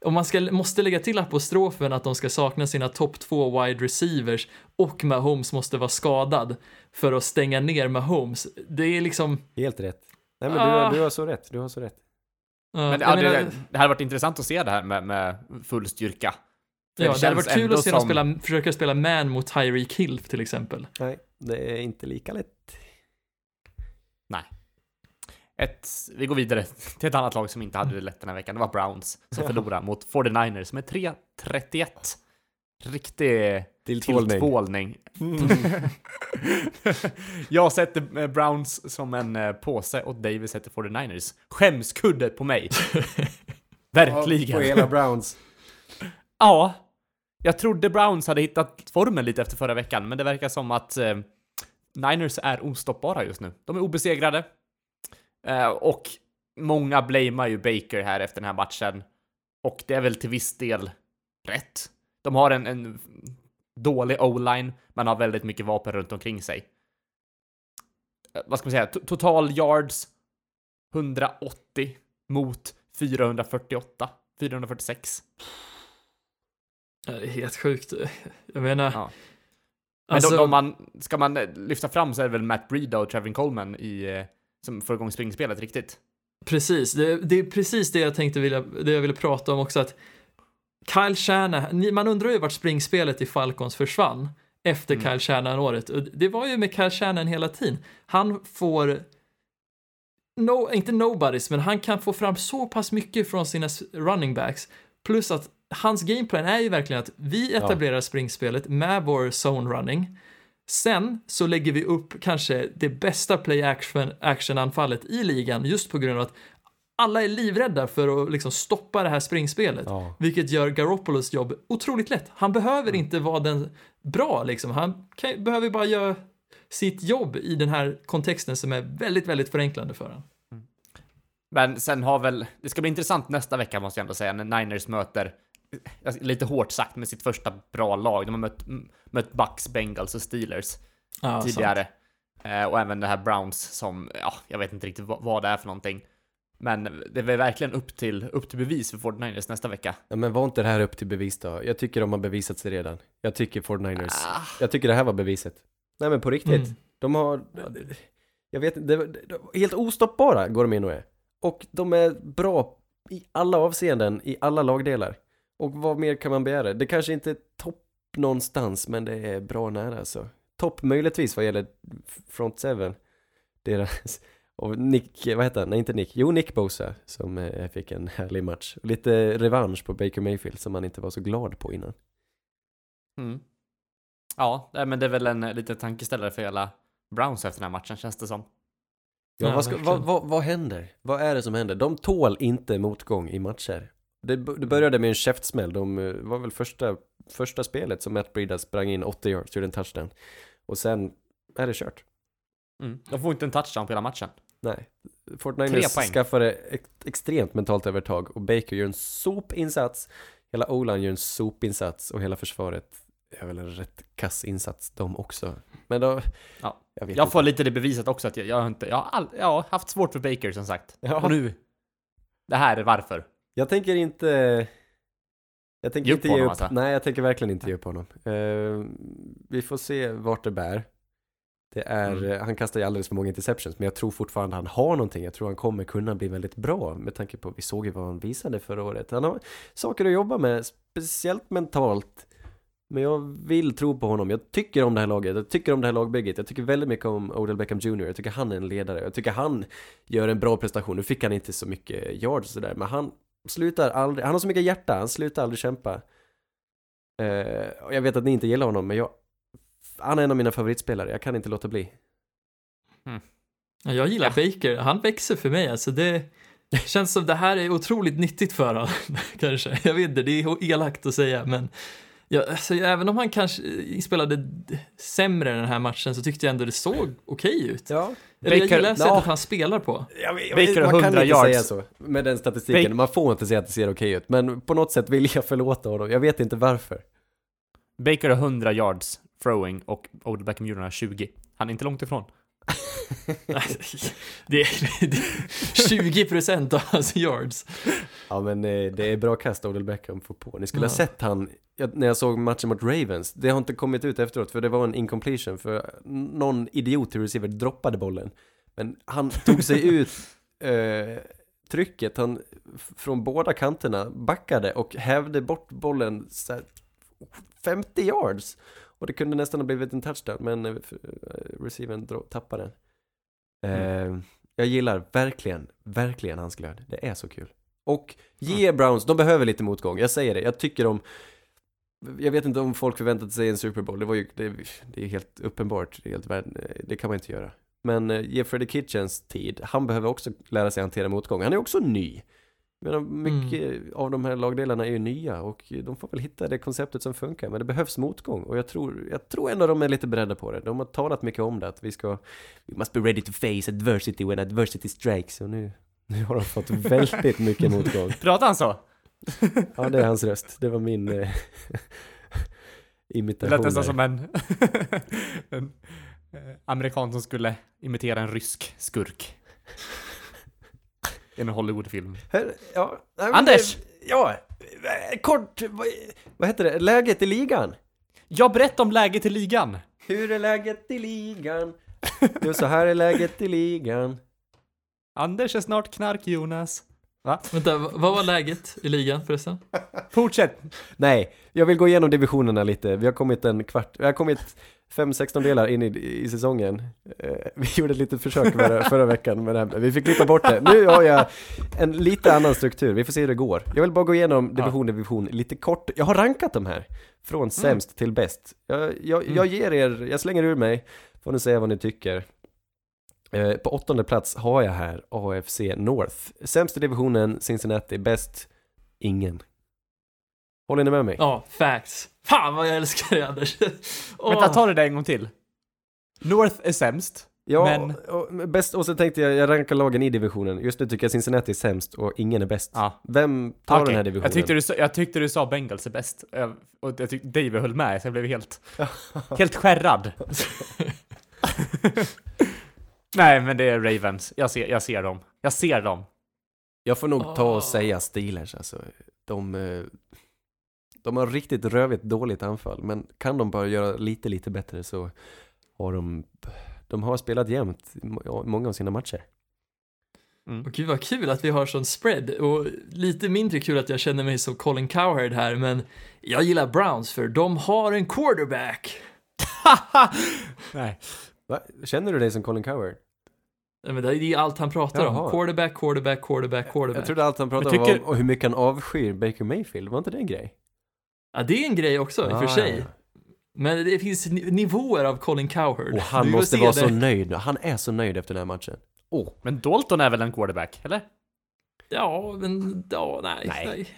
om man ska, måste lägga till apostrofen att de ska sakna sina topp två wide receivers och Mahomes måste vara skadad för att stänga ner Mahomes, det är liksom, Helt rätt. Nej men du, har- Ah. du har så rätt, du har så rätt. ja, Men ja, menar- det, det hade varit intressant att se det här med, med full styrka. Ja, det hade varit kul att se dem som- spela, försöka spela man mot Tyreek Hill till exempel. Nej, det är inte lika lätt. Ett, vi går vidare till ett annat lag som inte hade det lätt den här veckan. Det var Browns som förlorade mot 49ers med 3-31. Riktig Tilltvålning. tilltvålning. *laughs* Jag sätter eh, Browns som en eh, påse och Davis sätter 49ers. Skämskudde på mig. *laughs* Verkligen. På hela Browns. Ja, jag trodde Browns hade hittat formen lite efter förra veckan, men det verkar som att eh, Niners är ostoppbara just nu. De är obesegrade. Eh, och många blamear ju Baker här efter den här matchen. Och det är väl till viss del rätt. De har en, en dålig o-line, men har väldigt mycket vapen runt omkring sig. Eh, vad ska man säga? T- total yards 180 mot 448. 446. Ja, Det är helt sjukt. Jag menar, Ja. Men alltså, de man, ska man eh, lyfta fram så är det väl Matt Breida och Trevin Coleman i, eh, som får igång springspelet riktigt. Precis, det, det är precis det jag tänkte vilja, det jag ville prata om också att Kyle Shanahan, man undrar ju vart springspelet i Falcons försvann efter Mm. Kyle Shanahan-året. Det var ju med Kyle Shanahan hela tiden. Han får, no, inte nobodies, men han kan få fram så pass mycket från sina running backs. Plus att hans gameplan är ju verkligen att vi etablerar springspelet med vår zone running. Sen så lägger vi upp kanske det bästa play action, action-anfallet i ligan just på grund av att alla är livrädda för att liksom stoppa det här springspelet. Ja. Vilket gör Garoppolos jobb otroligt lätt. Han behöver inte vara den bra liksom. Han kan, behöver bara göra sitt jobb i den här kontexten som är väldigt, väldigt förenklande för honom. Men sen har väl, det ska bli intressant nästa vecka måste jag ändå säga, när Niners möter, lite hårt sagt, med sitt första bra lag. De har mött, mött Bucks, Bengals och Steelers Ja, tidigare. Eh, och även det här Browns som, ja, jag vet inte riktigt vad, vad det är för någonting. Men det är verkligen upp till, upp till bevis för 49ers nästa vecka. Ja, men var inte det här upp till bevis då? Jag tycker de har bevisat sig redan. Jag tycker 49ers, Ah, jag tycker det här var beviset. Nej men på riktigt, Mm. de har, jag vet inte, helt ostoppbara går de in och är. Och de är bra i alla avseenden, i alla lagdelar. Och vad mer kan man begära? Det kanske inte är topp någonstans, men det är bra nära alltså. Topp möjligtvis vad gäller front seven. Deras, *laughs* och Nick, vad heter han? Nej inte Nick, jo Nick Bosa som eh, fick en härlig match. Lite revansch på Baker Mayfield som man inte var så glad på innan. mm. Ja, men det är väl en eh, liten tankeställare för hela Browns efter den här matchen känns det som. Ja, Ja, vad, ska, vad, vad, vad händer? Vad är det som händer? De tål inte motgång i matcher. Det, det började med en käftsmäll. De eh, var väl första, första spelet som Matt Breida sprang in 80 yards, gjorde en touchdown. Och sen är det kört. Mm. De får inte en touchdown på hela matchen. Nej. Tre 49ers poäng. skaffade ett extremt mentalt övertag och Baker gör en sopinsats. Hela O-line gör en sopinsats och hela försvaret är väl en rätt kass insats de också. Men då, Ja. jag Jag får lite det bevisat också att jag, jag har inte, jag har, all, jag har haft svårt för Baker som sagt. Ja. Och nu, det här är varför. Jag tänker inte... Jag tänker Ge inte ge honom, upp. alltså? Nej, jag tänker verkligen inte ge upp honom. Eh, vi får se vart det bär. Det är, Mm. eh, han kastar ju alldeles för många interceptions, men jag tror fortfarande han har någonting. Jag tror han kommer kunna bli väldigt bra med tanke på, vi såg ju vad han visade förra året. Han har saker att jobba med, speciellt mentalt. Men jag vill tro på honom. Jag tycker om det här laget. Jag tycker om det här lagbygget. Jag tycker väldigt mycket om Odell Beckham Jr. Jag tycker han är en ledare. Jag tycker han gör en bra prestation. Nu fick han inte så mycket yards sådär, men han slutar aldrig. Han har så mycket hjärta. Han slutar aldrig kämpa. Eh, och jag vet att ni inte gillar honom, men jag... Han är en av mina favoritspelare. Jag kan inte låta bli. Ja, Jag gillar Baker, han växer för mig alltså. Det *laughs* känns som det här är otroligt nyttigt för honom, *laughs* kanske. Jag vet inte, det är elakt att säga, men ja, alltså, även om han kanske spelade sämre den här matchen så tyckte jag ändå det såg okej ut. Ja. Eller jag Baker- gillar sättet han spelar på. Jag vet, Baker har man kan 100 inte säga yards. så med den statistiken. Ba- Man får inte säga att det ser okej ut. Men på något sätt vill jag förlåta honom. Jag vet inte varför. Baker har 100 yards throwing och Odell Beckham Jr har 20. Han är inte långt ifrån. Det, är, det är 20 procent av hans yards. Ja men eh, det är bra kast Odell Beckham får på. Ni skulle Ja. ha sett han, när jag såg matchen mot Ravens, det har inte kommit ut efteråt för det var en incompletion för någon idiot till receiver droppade bollen. Men han tog sig *laughs* ut eh, trycket, han från båda kanterna backade och hävde bort bollen så här, 50 yards. Och det kunde nästan ha blivit en touchdown men eh, eh, receivern dro- tappade den. Eh, jag gillar verkligen, verkligen hans glöd. Det är så kul. Och ge Browns, de behöver lite motgång. Jag säger det, jag tycker de jag vet inte om folk förväntade sig en Super Bowl, det var ju, det, det är helt uppenbart, det, är helt, värd- det kan man inte göra. Men eh, ge Freddie Kitchens tid, han behöver också lära sig hantera motgång. Han är också ny. Menar, mycket av de här lagdelarna är ju nya och de får väl hitta det konceptet som funkar. Men det behövs motgång och jag tror, jag tror ändå de är lite beredda på det. De har talat mycket om det, att vi ska, we must be ready to face adversity when adversity strikes. Och nu, nu har de fått *laughs* väldigt mycket motgång. Pratar han så? Ja, det är hans röst. Det var min eh, *laughs* Det imitation. lät nästan som en, *laughs* en eh, amerikan som skulle imitera en rysk skurk. En Hollywoodfilm. Ja, nej, Anders! det- Ja, eh, kort, vad, vad heter det? Läget i ligan? Jag berättar om läget i ligan. Hur är läget i ligan? Jo, så här är läget i ligan. Anders är snart knark Jonas. Vänta, vad var läget i ligan förresten? Fortsätt. Nej, jag vill gå igenom divisionerna lite. Vi har kommit en kvart, vi har kommit fem 16 delar in i, i säsongen. Eh, vi gjorde ett litet försök förra, förra veckan med det här, men vi fick klippa bort det. Nu har jag en lite annan struktur, vi får se hur det går. Jag vill bara gå igenom division, division lite kort. Jag har rankat de här, från sämst till bäst. Jag, jag, jag ger er, jag slänger ur mig, får ni säga vad ni tycker. Eh, på åttonde plats har jag här AFC North. Sämst i divisionen, Cincinnati. Bäst, ingen. Håller ni med mig? Ja, facts. Fan vad jag älskar dig Anders. *laughs* Åh. Vänta, ta det där en gång till. North är sämst. Ja, Men- och, bäst, och så tänkte jag, jag rankar lagen i divisionen. Just nu tycker jag Cincinnati är sämst och ingen är bäst. Ja. Vem tar Okej. den här divisionen? Jag tyckte, du sa, jag tyckte du sa Bengals är bäst. Eh, Och jag tyckte David höll med, så jag blev helt, *laughs* helt skärrad. *laughs* Nej, men det är Ravens. Jag ser, jag ser dem. Jag ser dem. Jag får nog ta och säga Steelers alltså. De, eh, de har riktigt rövigt dåligt anfall, men kan de bara göra lite, lite bättre så har de, de har spelat jämnt många av sina matcher. Mm. Och gud vad kul att vi har sån spread och lite mindre kul att jag känner mig som Colin Cowherd här men jag gillar Browns för de har en quarterback. *laughs* Nej. Va? Känner du dig som Colin Coward? Ja, men det är allt han pratar Jaha. om. Quarterback, quarterback, quarterback, quarterback. Jag trodde allt han pratade tycker- om var hur mycket han avskyr Baker Mayfield, var inte det en grej? Ja, det är en grej också i och för Ah, sig. ja. Men det finns ni- nivåer av Colin Cowherd. Och han måste vara det. så nöjd, han är så nöjd efter den här matchen. Åh, Men Dalton är väl en quarterback, eller? Ja, men ja, nej. Nej. nej.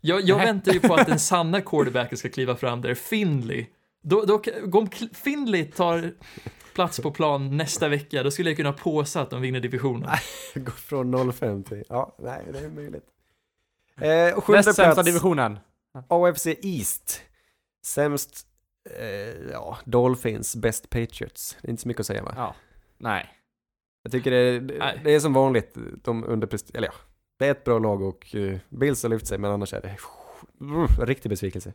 Jag, jag Nej. väntar ju på att den *laughs* sanna quarterbacken ska kliva fram där, Finley. Då, då, om Finley tar plats på plan nästa vecka, då skulle jag kunna påsa att de vinner divisionen. *laughs* gå från 05 till, ja, nej det är möjligt. Eh, Näst sämsta divisionen. AFC East. Sämst, eh, ja, Dolphins, bäst Patriots. Det är inte så mycket att säga va? Ja. Nej. Jag tycker det är, det, det är som vanligt, de underpresterar, eller ja, det är ett bra lag och uh, Bills har lyft sig, men annars är det uh, riktig besvikelse.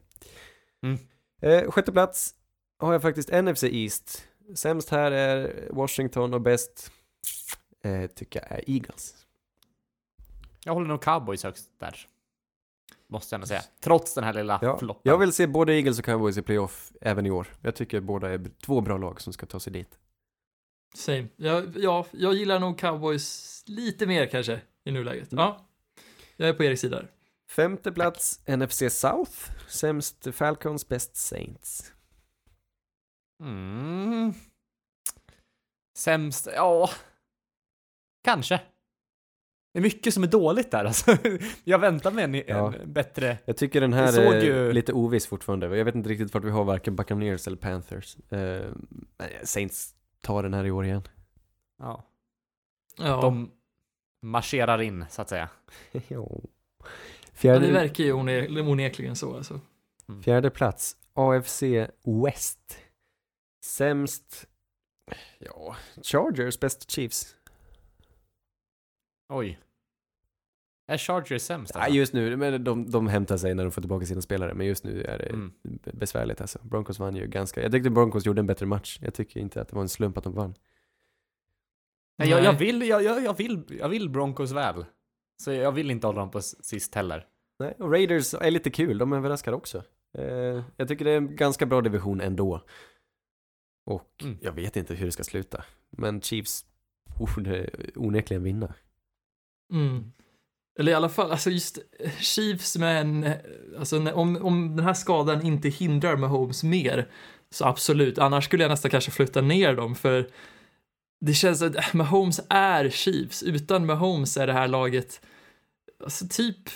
Mm. Eh, sjätte plats har jag faktiskt NFC East. Sämst här är Washington och bäst eh, tycker jag är Eagles. Jag håller nog cowboys högst där. Måste jag ändå säga. Trots den här lilla Ja, floppen. jag vill se både Eagles och Cowboys i playoff även i år. Jag tycker båda är två bra lag som ska ta sig dit. Same. Ja, ja, jag gillar nog cowboys lite mer kanske i nuläget. Ja, jag är på Eriks sida. Femte plats NFC South. Sämst Falcons, bäst Saints. Mm. Sämst, ja. Kanske. Det är mycket som är dåligt där alltså. *laughs* Jag väntar mig en, Ja. en bättre... Jag tycker den här är ju- lite oviss fortfarande. Jag vet inte riktigt vart vi har varken Buccaneers eller Panthers. Men Saints tar den här i år igen. Ja. Ja, De marscherar in, så att säga. *laughs* Ja. ja, det fjärde, verkar ju one- onekligen så alltså. fjärde plats, AFC West. Sämst, ja, Chargers, bäst Chiefs. Oj. Är Chargers sämst Ja, alltså? just nu, men de, de hämtar sig när de får tillbaka sina spelare, men just nu är det Mm. besvärligt alltså. Broncos vann ju ganska, jag tyckte Broncos gjorde en bättre match. Jag tycker inte att det var en slump att de vann. Nej, jag, jag, vill, jag, jag, jag, vill, jag vill Broncos väl. Så jag vill inte hålla dem på sist heller. Nej, och Raiders är lite kul, de överraskar också. Eh, jag tycker det är en ganska bra division ändå. Och Mm. jag vet inte hur det ska sluta. Men Chiefs borde onekligen vinna. Mm. Eller i alla fall, alltså just eh, Chiefs med en, eh, alltså om, om den här skadan inte hindrar Mahomes mer, så absolut. Annars skulle jag nästan kanske flytta ner dem, för det känns att eh, Mahomes är Chiefs. Utan Mahomes är det här laget, alltså typ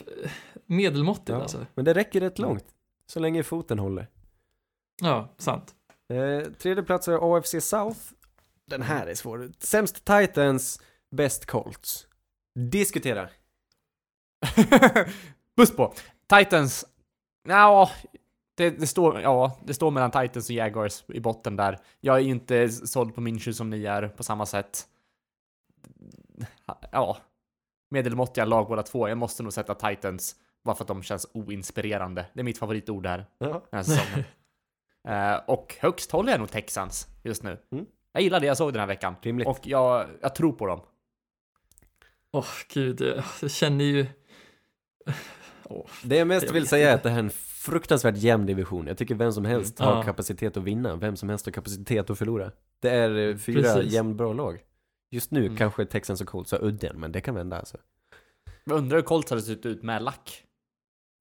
medelmåttigt Ja, alltså. Men det räcker rätt långt. Så länge foten håller. Ja, sant. Eh, tredje plats är AFC South. Den här är svår. Sämst Titans, bäst Colts. Diskutera. *laughs* Buss på. Titans. Ja, det, det, står, ja, det står mellan Titans och Jaguars i botten där. Jag är inte såld på Minshew som ni är på samma sätt. Ja, medelmåttiga lag båda två. Jag måste nog sätta Titans bara för att de känns oinspirerande. Det är mitt favoritord här Ja. den här säsongen. *laughs* Eh, och högst håller jag nog Texans just nu. Mm. Jag gillar det jag såg den här veckan. Rimligt. Och jag, jag tror på dem. Åh, gud, jag, jag känner ju... Det jag mest Jag vill säga är att det här är en fruktansvärt jämn division. Jag tycker vem som helst Mm. har Ja. kapacitet att vinna, vem som helst har kapacitet att förlora. Det är eh, fyra jämnbra lag. Just nu Mm. kanske Texans och Colts har udden, men det kan vända alltså. Jag undrar hur Colts hade sett ut med lack.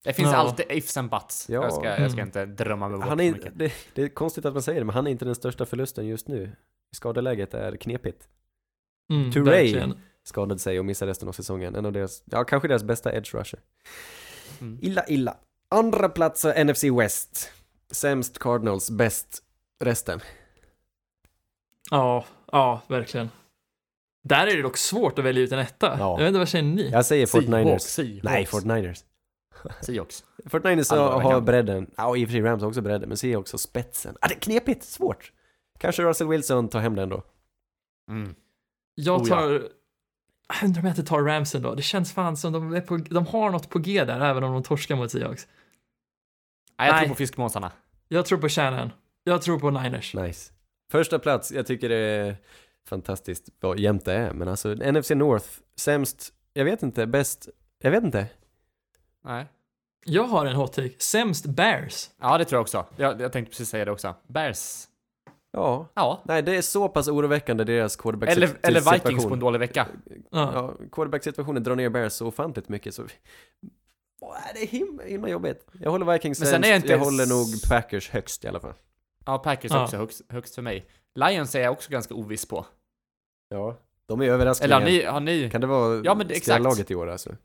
Det finns Ja. alltid ifs and buts. Ja. Jag, ska, jag ska Mm. inte drömma mig bort Han är, mycket. det, det är konstigt att man säger det, men han är inte den största förlusten just nu. Skadeläget är knepigt. Mm, Touré. Skadade sig och missar resten av säsongen. En av deras, ja kanske deras bästa edge rusher. Mm. Illa, illa. Andra plats är NFC West. Sämst Cardinals, bäst resten. Ja, ja, verkligen. Där är det dock svårt att välja ut en etta. Ja. Jag vet inte, vad känner ni? Jag säger 49ers. Seahawks. Nej, 49ers. Seahawks. *laughs* 49ers Alla har, bredden. Ja, i och för sig Rams har också bredden, men Seahawks har spetsen. Ah, det är knepigt, svårt. Kanske Russell Wilson tar hem den då. Mm. Jag Oh, ja. Undrar om jag inte tar Rams ändå. Det känns fan som de, är på, de har något på G där, även om de torskar mot Seahawks. Nej, jag Nej. tror på fiskmåsarna. Jag tror på Shannon. Jag tror på Niners. Nice. Första plats, jag tycker det är fantastiskt vad jämnt det är, men alltså NFC North, sämst, jag vet inte, bäst, jag vet inte. Nej. Jag har en hot take. Sämst Bears. Ja, det tror jag också. Jag, jag tänkte precis säga det också. Bears. Ja, Ja. nej det är så pass oroväckande deras quarterback Eller, eller Vikings på en dålig vecka. Ja. Ja, quarterback-situationen drar ner Bears så ofantligt mycket så... Åh, det är himla, himla jobbigt. Jag håller Vikings Men sen sämst, är jag inte jag håller nog Packers högst i alla fall. Ja, Packers Ja. också högst, högst för mig. Lions är jag också ganska oviss på. Ja, de är överraskningar. Eller har ni, har ni... Kan det vara Ja, men exakt. laget i år alltså?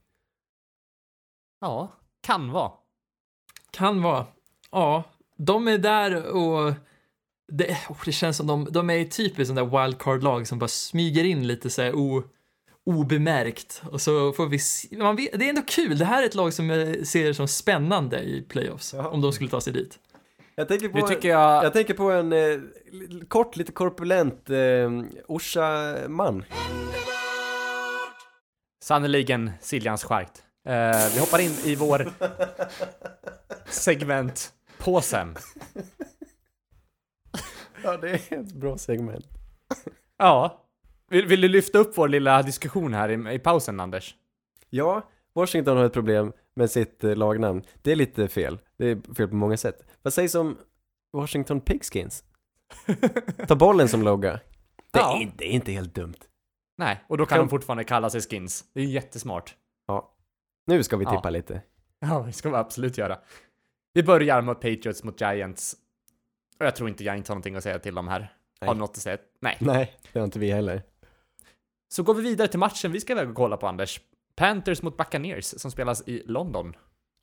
Ja, kan vara. Kan vara. Ja, de är där och det, oh, det känns som de, de är typiskt sån där wildcard-lag som bara smyger in lite så här o, obemärkt. Och så får vi se, man vet, det är ändå kul. Det här är ett lag som jag ser som spännande i playoffs. Ja. Om de skulle ta sig dit. Jag tänker på, tycker jag... jag tänker på en eh, kort, lite korpulent eh, Orsa-man. Sannerligen Siljans skärkt. Eh, vi hoppar in i vår segment påsen. *laughs* Ja, det är ett bra segment. Ja. Vill, vill du lyfta upp vår lilla diskussion här i, i pausen, Anders? Ja, Washington har ett problem med sitt eh, lagnamn. Det är lite fel. Det är fel på många sätt. Vad sägs om Washington Pigskins? Ta bollen som logga. Det är, Ja. inte, det är inte helt dumt. Nej, och då kan Kan- de fortfarande kalla sig skins. Det är ju jättesmart. Nu ska vi Ja. tippa lite. Ja, det ska vi absolut göra. Vi börjar mot Patriots mot Giants. Och jag tror inte Giants har någonting att säga till dem här. Nej. Har du något att säga? Nej. Nej, det har inte vi heller. Så går vi vidare till matchen vi ska iväg och kolla på, Anders. Panthers mot Buccaneers som spelas i London.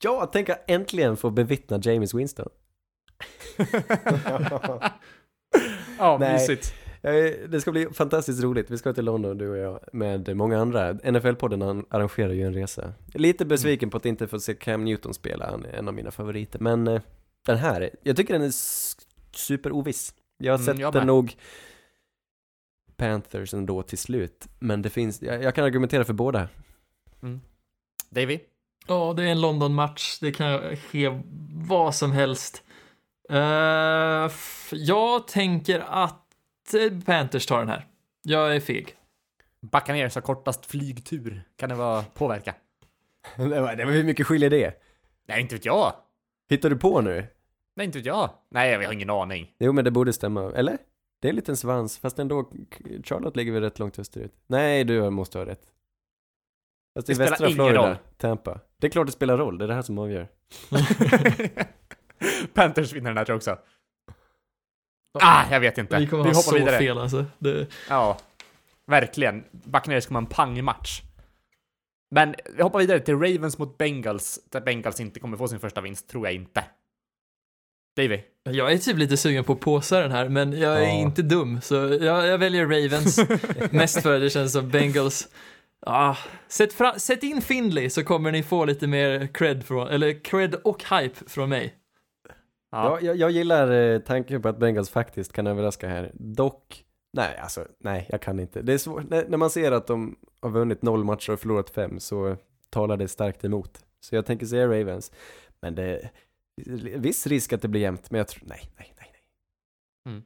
Ja, tänk att äntligen få bevittna James Winston. *laughs* Ja, Nej. mysigt. Det ska bli fantastiskt roligt. Vi ska till London, du och jag, med många andra. NFL-podden arrangerar ju en resa. Lite besviken på att inte få se Cam Newton spela, han är en av mina favoriter. Men eh, den här, jag tycker den är superoviss. Jag har Mm, sett jag den nog Panthers ändå till slut. Men det finns, jag, jag kan argumentera för båda. Davy? Ja, det är en London-match. Det kan ske vad som helst. F- jag tänker att eh, Panthers tar den här. Jag är feg. Buccaneers har kortast flygtur. Kan det vara påverka? *laughs* det var, det var hur mycket skiljer det? Nej, inte vet jag. Hittar du på nu? Nej, inte vet jag. Nej, jag har ingen aning. Jo men det borde stämma, eller? Det är en liten svans, fast ändå, Charlotte ligger väl rätt långt österut? Nej, du måste ha rätt. Fast Det spelar västra ingen Florida, roll. Tampa. Det är klart det spelar roll, det är det här som avgör. *laughs* Panthers vinner den här tror jag också. Ah, jag vet inte. Vi Vi, kommer ha hoppar så vidare. fel alltså. Det, Ja, verkligen. Buccaneers kommer ha en pangmatch. Men vi hoppar vidare till Ravens mot Bengals, där Bengals inte kommer få sin första vinst, tror jag inte. Davy? jag är typ lite sugen på att påsa den här, men jag är Ja. inte dum. Så jag, jag väljer Ravens. *laughs* Mest för det känns som Bengals. Ah, sätt, fra, sätt in Findlay så kommer ni få lite mer cred från, eller cred och hype från mig. Ja, jag, jag gillar eh, tanken på att Bengals faktiskt kan överraska här. Dock, nej alltså, nej jag kan inte. Det är svårt, när, när man ser att de har vunnit noll matcher och förlorat fem så talar det starkt emot. Så jag tänker säga Ravens. Men det viss risk att det blir jämnt, men jag tror, nej, nej, nej. nej.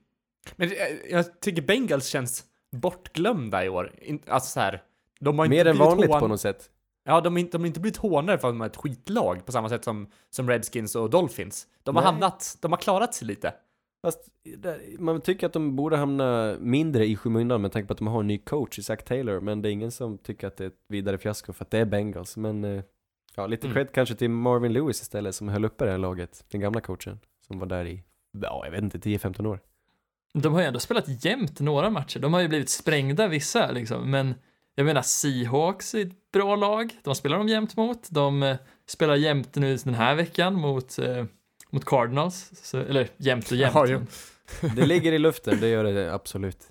Men eh, jag tycker Bengals känns bortglömda i år. Alltså så här, de har inte Mer än vanligt hån- på något sätt. Ja, de har inte, de har inte blivit hånade för att de är ett skitlag på samma sätt som, som Redskins och Dolphins. De har Nej. hamnat, de har klarat sig lite. Fast man tycker att de borde hamna mindre i skymundan med tanke på att de har en ny coach i Zach Taylor, men det är ingen som tycker att det är ett vidare fiasko för att det är Bengals. Men eh, ja, lite Mm. cred kanske till Marvin Lewis istället som höll uppe det här laget, den gamla coachen, som var där i, ja, jag vet inte, 10-15 år. De har ju ändå spelat jämnt några matcher. De har ju blivit sprängda vissa liksom, men jag menar Seahawks är ett bra lag. De spelar de jämnt mot. De eh, spelar jämnt nu den här veckan mot, eh, mot Cardinals. Så, eller jämnt och jämnt. Ja, jo. *laughs* Det ligger i luften, det gör det absolut.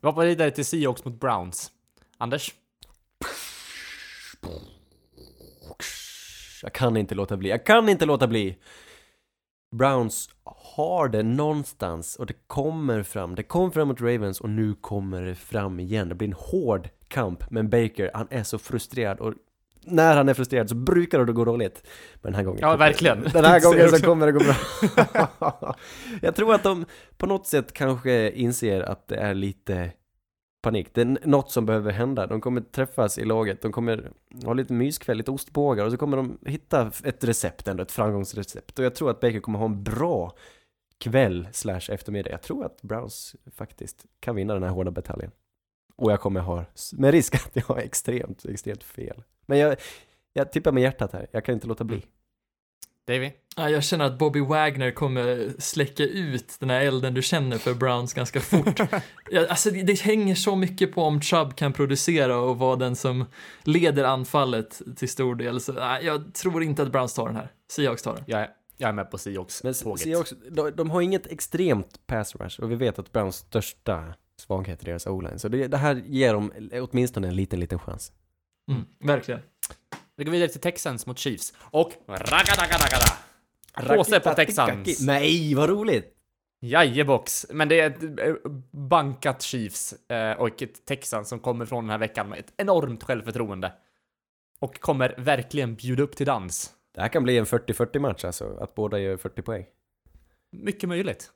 Vi hoppar vidare till Seahawks mot Browns. Anders? Jag kan inte låta bli, jag kan inte låta bli! Browns har det någonstans och det kommer fram. Det kom fram mot Ravens och nu kommer det fram igen. Det blir en hård kamp. Men Baker, han är så frustrerad och när han är frustrerad så brukar det gå dåligt. Men den här gången Ja, verkligen. Den här *laughs* gången så kommer det gå bra. *laughs* Jag tror att de på något sätt kanske inser att det är lite panik. Det är något som behöver hända. De kommer träffas i laget, de kommer ha lite myskväll, lite ostbågar och så kommer de hitta ett recept ändå, ett framgångsrecept. Och jag tror att Baker kommer ha en bra kväll slash eftermiddag. Jag tror att Browns faktiskt kan vinna den här hårda bataljen. Och jag kommer ha, med risk att jag har extremt, extremt fel. Men jag, jag tippar med hjärtat här, jag kan inte låta bli. Davy? Ja, jag känner att Bobby Wagner kommer släcka ut den här elden du känner för Browns ganska fort. *laughs* ja, alltså det, det hänger så mycket på om Chubb kan producera och vara den som leder anfallet till stor del. Så, nej, jag tror inte att Browns tar den här. Seahawks tar den. Jag är, jag är med på Seahawks-tåget. Seahawks, de, de har inget extremt pass rush och vi vet att Browns största svaghet är deras o-line. Så det, det här ger dem åtminstone en liten, liten chans. Mm, verkligen. Vi går vidare till Texans mot Chiefs. Och raggadaggadagada! Påse på Texans. Nej, vad roligt! Jajebox! Men det är ett eh, bankat Chiefs eh, och ett Texans som kommer från den här veckan med ett enormt självförtroende. Och kommer verkligen bjuda upp till dans. Det här kan bli en 40-40 match alltså, att båda gör 40 poäng. Mycket möjligt.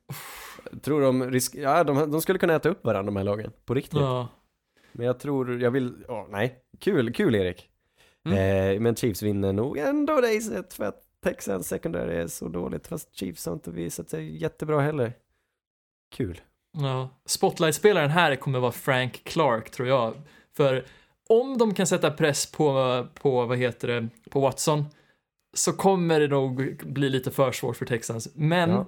Tror de risk... Ja, de, de skulle kunna äta upp varandra de här lagen, på riktigt. Ja. Men jag tror, jag vill, åh nej, kul, kul Erik. Mm. Eh, men Chiefs vinner nog ändå racet för att Texans secondary är så dåligt, fast Chiefs har inte visat sig jättebra heller. Kul. Ja, spotlight-spelaren här kommer vara Frank Clark tror jag. För om de kan sätta press på, på vad heter det, på Watson så kommer det nog bli lite för svårt för Texans. Men Ja.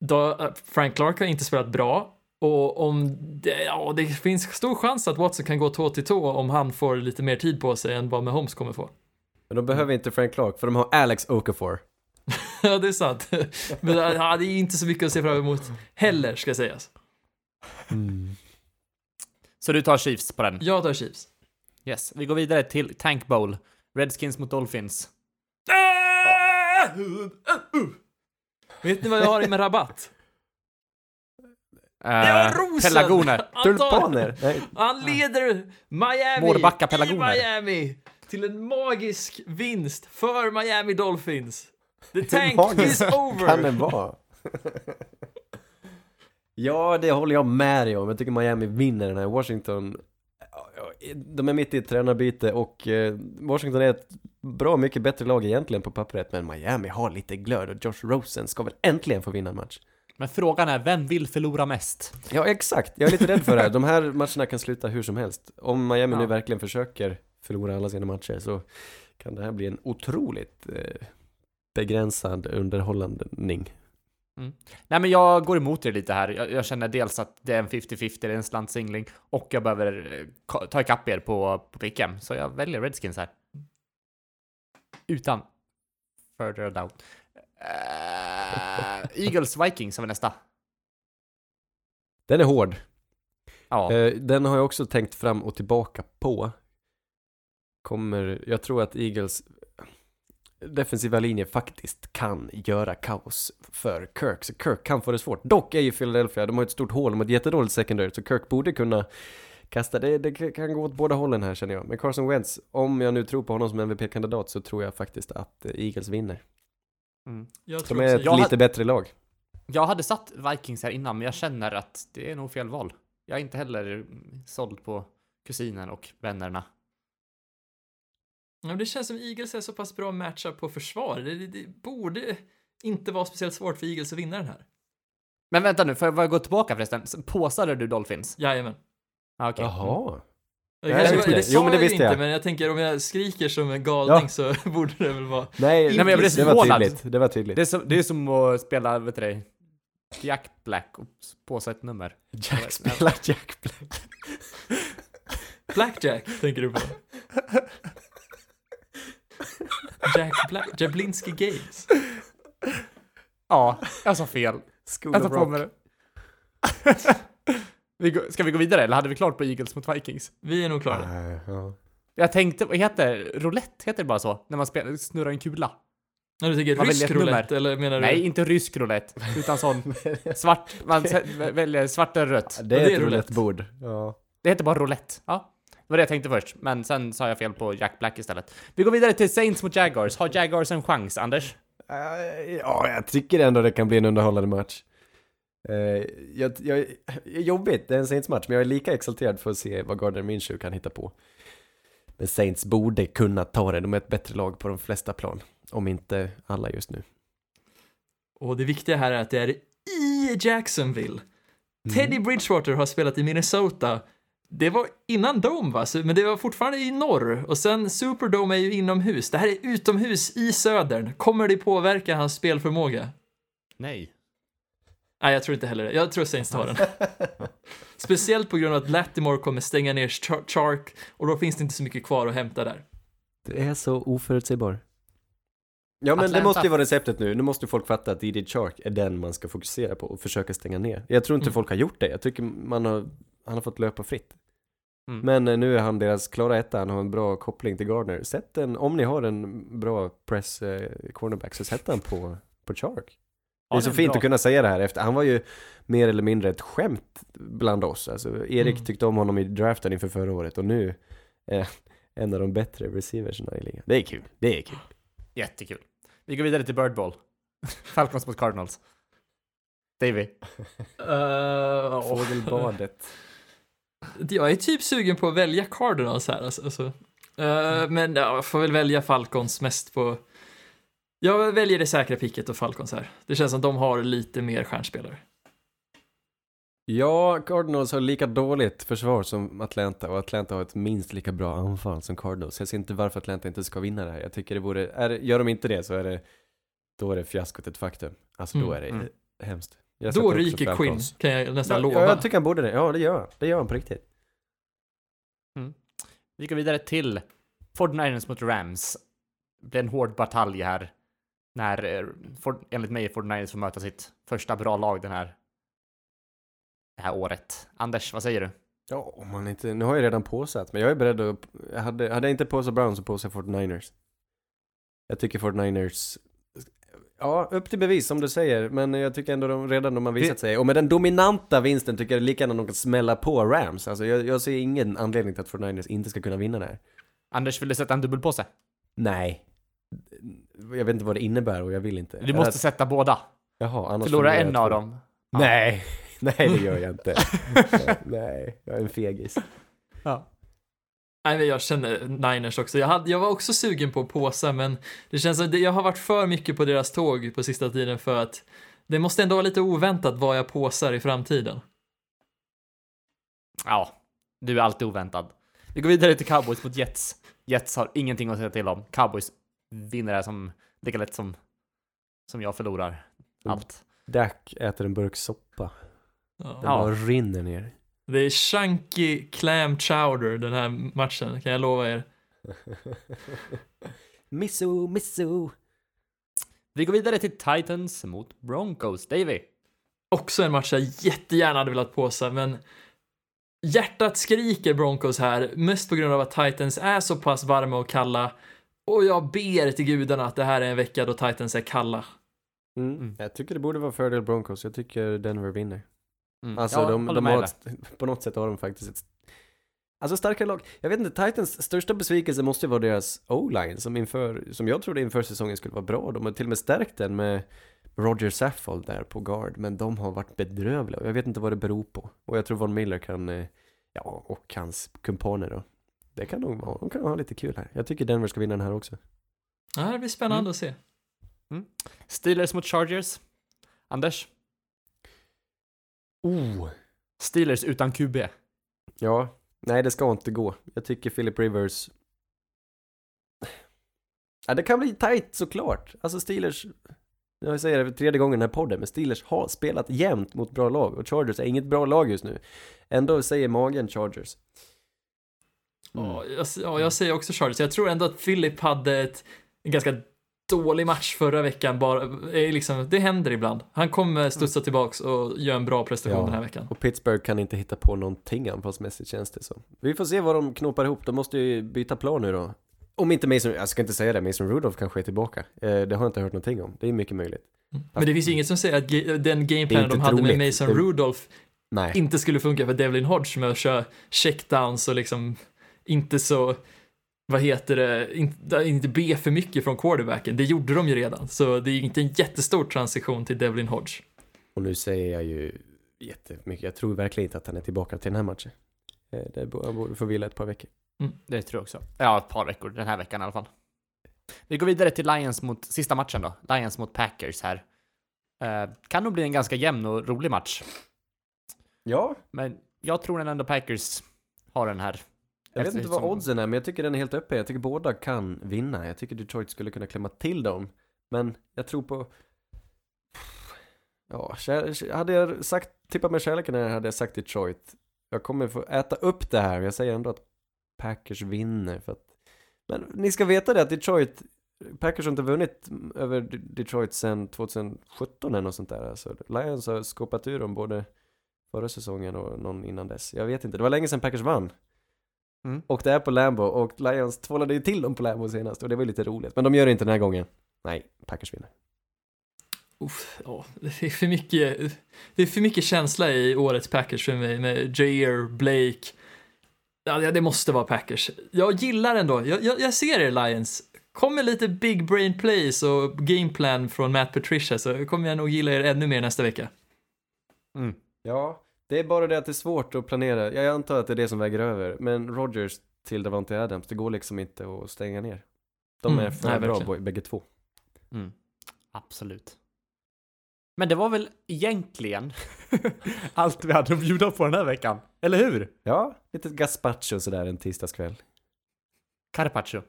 då, Frank Clark har inte spelat bra och om det, ja, det finns stor chans att Watson kan gå tå till tå om han får lite mer tid på sig än vad Mahomes kommer få. Men de behöver inte Frank Clark, för de har Alex Okafor. *laughs* ja, det är sant. Men ja, det är inte så mycket att se fram emot heller, ska sägas. Så du tar Chiefs på den? Jag tar Chiefs. Yes. Vi går vidare till Tank Bowl. Redskins mot Dolphins. Vet ni vad jag har i med rabatt? Eh, rosen! Pelargoner. *laughs* Han tar- Tulpaner! Nej, Han leder Miami Mårbacka i pelargoner. Miami till en magisk vinst för Miami Dolphins. The tank is kan over. den vara? *laughs* ja, det håller jag med dig om. Jag tycker Miami vinner den här. Washington, de är mitt i ett tränarbyte och eh, Washington är ett bra mycket bättre lag egentligen på pappret, men Miami har lite glöd och Josh Rosen ska väl äntligen få vinna en match. Men frågan är, vem vill förlora mest? Ja, exakt. Jag är lite rädd för det här. *laughs* De här matcherna kan sluta hur som helst. Om Miami Ja. nu verkligen försöker förlora alla sina matcher så kan det här bli en otroligt eh, begränsad underhållning. Nej men jag går emot er lite här. Jag, jag känner dels att det är en 50-50, det är en slantsingling och jag behöver eh, ta ikapp er på, på picken. Så jag väljer Redskins här. Utan further doubt. Eh, Eagles Vikings har vi nästa. Den är hård. Ja, Eh, den har jag också tänkt fram och tillbaka på. Kommer, jag tror att Eagles defensiva linje faktiskt kan göra kaos för Kirk. Så Kirk kan få det svårt. Dock är ju Philadelphia, de har ett stort hål, de har ett jättedåligt secondary, så Kirk borde kunna kasta. Det, det kan gå åt båda hållen här känner jag. Men Carson Wentz, om jag nu tror på honom som MVP-kandidat så tror jag faktiskt att eh, Eagles vinner. Mm. Jag De är ett Jag lite hade- bättre lag. Jag hade satt Vikings här innan, men jag känner att det är nog fel val. Jag är inte heller såld på kusinen och vännerna. Ja, men det känns som Eagles är så pass bra matchup på försvar. Det, det, det borde inte vara speciellt svårt för Eagles att vinna den här. Men vänta nu, får jag gå tillbaka förresten? Påsade du Dolphins? Jajamän. Ah, okej. Jaha. Kanske, jag det, sa Jo, men det jag inte, jag. men jag tänker om jag skriker som en galning Ja. så *laughs* borde det väl vara... Nej, Nej, men jag blev det var tydligt. Det var tydligt. Det är, som, det är som att spela, vet du Jack Black och påsa ett nummer. Jack spelar Jack Black. Blackjack, tänker du på? Jack Black, Jablinski Games. Ja, jag sa fel. School Jag of tar på Rock. mig det. *laughs* vi går, ska vi gå vidare eller hade vi klart på Eagles mot Vikings? Vi är nog klara. Nej, ja. Jag tänkte, vad heter roulette? Heter det bara så? När man spelar, snurrar en kula? När du tänker Man rysk roulette, eller menar du? Nej, inte rysk roulette, utan sån *laughs* svart, man väljer svart eller rött. Det är det är ett roulette. roulettebord. Ja. Det heter bara roulette. Ja. Det var det jag tänkte först, men sen sa jag fel på Jack Black istället. Vi går vidare till Saints mot Jaguars. Har Jaguars en chans, Anders? Eh, Ja, jag tycker ändå det kan bli en underhållande match. Eh, jag, jag, jobbigt, det är en Saints-match, men jag är lika exalterad för att se vad Gardner Minshew kan hitta på. Men Saints borde kunna ta det, de är ett bättre lag på de flesta plan. Om inte alla just nu. Och det viktiga här är att det är i Jacksonville. Mm. Teddy Bridgewater har spelat i Minnesota. Det var innan Dome va, Så- men det var fortfarande i norr. Och sen Superdome är ju inomhus. Det här är utomhus i södern. Kommer det påverka hans spelförmåga? Nej. Nej, jag tror inte heller det. Jag tror Saints tar den. *laughs* Speciellt på grund av att Latimore kommer stänga ner Char- Chark och då finns det inte så mycket kvar att hämta där. Det är så oförutsägbar. Ja men det Atlanta. måste ju vara receptet nu, nu måste folk fatta att DJ Chark är den man ska fokusera på och försöka stänga ner. Jag tror inte Mm. folk har gjort det, jag tycker man har, han har fått löpa fritt. Mm. Men eh, nu är han deras klara etta, han har en bra koppling till Gardner. Sätt en, om ni har en bra press eh, cornerback så sätt han på, på Chark. Ja, det är så en fint bra- att kunna säga det här efter, han var ju mer eller mindre ett skämt bland oss. Alltså, Erik Mm. tyckte om honom i draften inför förra året och nu är *laughs* en av de bättre receiversna i ligan. Det är kul, det är kul. Jättekul. Vi går vidare till Bird Bowl. *laughs* Falcons mot Cardinals. Davy. Uh, Fågelbadet. Jag är typ sugen på att välja Cardinals här alltså. alltså. Eh, men ja, jag får väl välja Falcons mest på... Jag väljer det säkra picket och Falcons här. Det känns som de har lite mer stjärnspelare. Ja, Cardinals har lika dåligt försvar som Atlanta och Atlanta har ett minst lika bra anfall som Cardinals. Jag ser inte varför Atlanta inte ska vinna det här. Jag tycker det vore, är, gör de inte det så är det, då är det fiaskot ett faktum. Alltså då Mm, är det mm. hemskt. Jag Då ryker Quinn, kan jag nästan Ja, lova. ja, jag tycker han borde det. Ja, det gör han. Det gör han på riktigt. Vi går vidare till 49ers mot Rams. Det blir en hård batalj här. När, eh, Ford, enligt mig, 49ers får möta sitt första bra lag den här, det här året. Anders, vad säger du? Ja, om man inte, nu har jag redan påsatt, men jag är beredd att, jag hade, hade jag inte påsat Browns så påsar jag 49ers. Jag tycker 49ers, ja, upp till bevis som du säger, men jag tycker ändå de, redan de har visat sig, och med den dominanta vinsten tycker jag lika gärna de kan smälla på Rams. Alltså jag, jag ser ingen anledning till att 49ers inte ska kunna vinna det här. Anders, vill du sätta en dubbelpåse? Nej. Jag vet inte vad det innebär och jag vill inte. Du måste sätta båda. Jaha, annars Förlora förlorar jag en av två. dem. Nej, *laughs* nej det gör jag inte. *laughs* nej, jag är en fegis. Ja. Nej, men jag känner Niners också. Jag, hade, jag var också sugen på påsar, men det känns som att jag har varit för mycket på deras tåg på sista tiden för att det måste ändå vara lite oväntat vad jag påsar i framtiden. Ja, du är alltid oväntad. Vi går vidare till Cowboys mot Jets. Jets har ingenting att säga till om. Cowboys vinner det här som lika lätt som, som jag förlorar Mm. allt. Dak äter en burk soppa. Ja. Den Ja. bara rinner ner. Det är chunky clam chowder den här matchen, kan jag lova er. *laughs* Misso, misso. Vi går vidare till Titans mot Broncos. Davy. Också en match jag jättegärna hade velat påsa, men hjärtat skriker Broncos här, mest på grund av att Titans är så pass varma och kalla. Och jag ber till gudarna att det här är en vecka då Titans är kalla. Mm. Mm. Jag tycker det borde vara fördel Broncos. Jag tycker Denver vinner. Mm. Alltså Ja, de, de har ett, *laughs* på något sätt har de faktiskt ett Alltså starka lag. Jag vet inte, Titans största besvikelse måste ju vara deras O-line som inför, som jag trodde inför säsongen skulle vara bra. De har till och med stärkt den med Roger Saffold där på guard, men de har varit bedrövliga och jag vet inte vad det beror på. Och jag tror Von Miller kan, eh, ja, och hans kumpaner då. Det kan nog vara, de kan ha lite kul här. Jag tycker Denver ska vinna den här också. Ja, det blir spännande Mm. att se. Steelers mot Chargers. Anders. Oh! Steelers utan QB. Ja, nej det ska inte gå. Jag tycker Philip Rivers... Ja, det kan bli tight såklart. Alltså Steelers... Jag säger det för tredje gången i den här podden, men Steelers har spelat jämnt mot bra lag och Chargers är inget bra lag just nu. Ändå säger magen Chargers. Mm. Ja, jag, ja, jag säger också Chargers. Jag tror ändå att Philip hade ett, en ganska dålig match förra veckan. Bara, eh, liksom, det händer ibland. Han kommer studsa tillbaks och göra en bra prestation Ja. den här veckan. Och Pittsburgh kan inte hitta på någonting anfallsmässigt känns det som. Vi får se vad de knåpar ihop. De måste ju byta plan nu då. Om inte Mason, jag ska inte säga det, Mason Rudolph kanske är tillbaka. Eh, det har jag inte hört någonting om. Det är mycket möjligt. Men det finns ju inget som säger att den gameplanen de hade med troligt. Mason Det- Rudolph Nej. inte skulle funka för Devlin Hodge med att köra checkdowns och liksom inte så, vad heter det, inte, inte be för mycket från quarterbacken. Det gjorde de ju redan, så det är inte en jättestor transition till Devlin Hodge. Och nu säger jag ju jättemycket. Jag tror verkligen inte att han är tillbaka till den här matchen. Eh, Det borde, få vila ett par veckor. Det tror jag också. Ja, ett par veckor. Den här veckan i alla fall. Vi går vidare till Lions mot, sista matchen då. Lions mot Packers här. Eh, kan nog bli en ganska jämn och rolig match. Ja, Men jag tror ändå Packers har den här. Jag vet inte vad oddsen är, men jag tycker den är helt öppen. Jag tycker båda kan vinna. Jag tycker Detroit skulle kunna klämma till dem. Men jag tror på... Ja, hade jag sagt, tippat med kärleken här hade jag sagt Detroit. Jag kommer få äta upp det här, men jag säger ändå att Packers vinner. För att... Men ni ska veta det att Detroit, Packers har inte vunnit över Detroit sedan 2017 eller något sånt där. Alltså, Lions har skopat ur dem både förra säsongen och någon innan dess. Jag vet inte, det var länge sedan Packers vann. Mm. Och det är på Lambo och Lions tvålade ju till dem på Lambo senast och det var ju lite roligt. Men de gör det inte den här gången. Nej, Packers vinner. Uff, ja, det är för mycket, det är för mycket känsla i årets Packers för mig med Jair, Blake. Ja, det- det måste vara Packers. Jag gillar ändå, jag, jag, jag ser er Lions. Kommer lite big brain plays och gameplan från Matt Patricia så kommer jag nog gilla er ännu mer nästa vecka. Mm. Ja, det är bara det att det är svårt att planera. Jag antar att det är det som väger över. Men Rodgers till Davante Adams, det går liksom inte att stänga ner. De Mm, är för nej, bra verkligen. bägge två. Mm. Absolut. Men det var väl egentligen *laughs* allt vi hade att bjuda på den här veckan. Eller hur? Ja, lite gazpacho sådär en tisdagskväll. Carpaccio.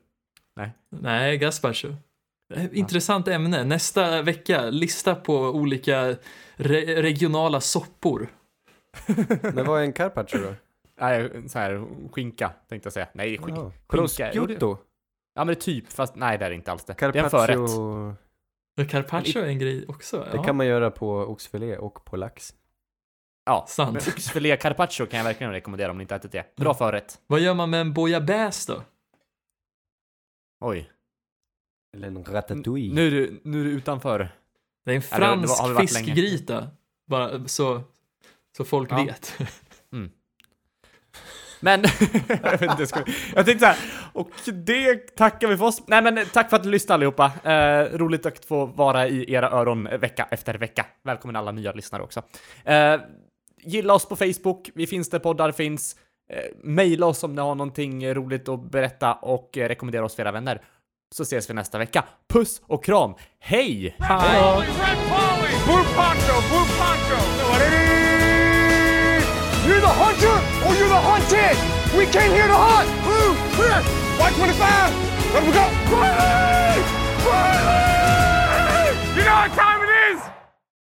Nej, Gaspacho. Intressant ämne. Nästa vecka, lista på olika re regionala soppor. *laughs* Men vad är en carpaccio då? Nej, så här skinka tänkte jag säga. Nej, skink. Ja. Skinka. Prosciutto. Ja, men det är typ, fast nej, det är det inte alls det. Det är en Carpaccio. förrätt. Carpaccio är en grej också. Det Ja. kan man göra på oxfilé och på lax. Ja, Sant. men oxfilé carpaccio kan jag verkligen rekommendera om ni inte ätit det. Bra förrätt. Vad gör man med en bouillabaisse då? Oj. Eller en ratatouille. Nu är du, nu är du utanför. Det är en Ja, det- det var- fransk fiskgryta. Bara så, så folk Ja. vet. Men, jag vet inte, jag, ska, jag tänkte så här, och det tackar vi för oss. Nej men tack för att du lyssnade allihopa. Eh, roligt att få vara i era öron vecka efter vecka. Välkommen alla nya lyssnare också. Eh, gilla oss på Facebook, vi finns där poddar finns. Eh, maila oss om ni har någonting roligt att berätta och eh, rekommendera oss för era vänner. Så ses vi nästa vecka. Puss och kram. Hej! Holy You're the hunter or you're the hunted! We came here to hunt! Blue! Clear! White 25! Let we go! Riley! Riley! You know what time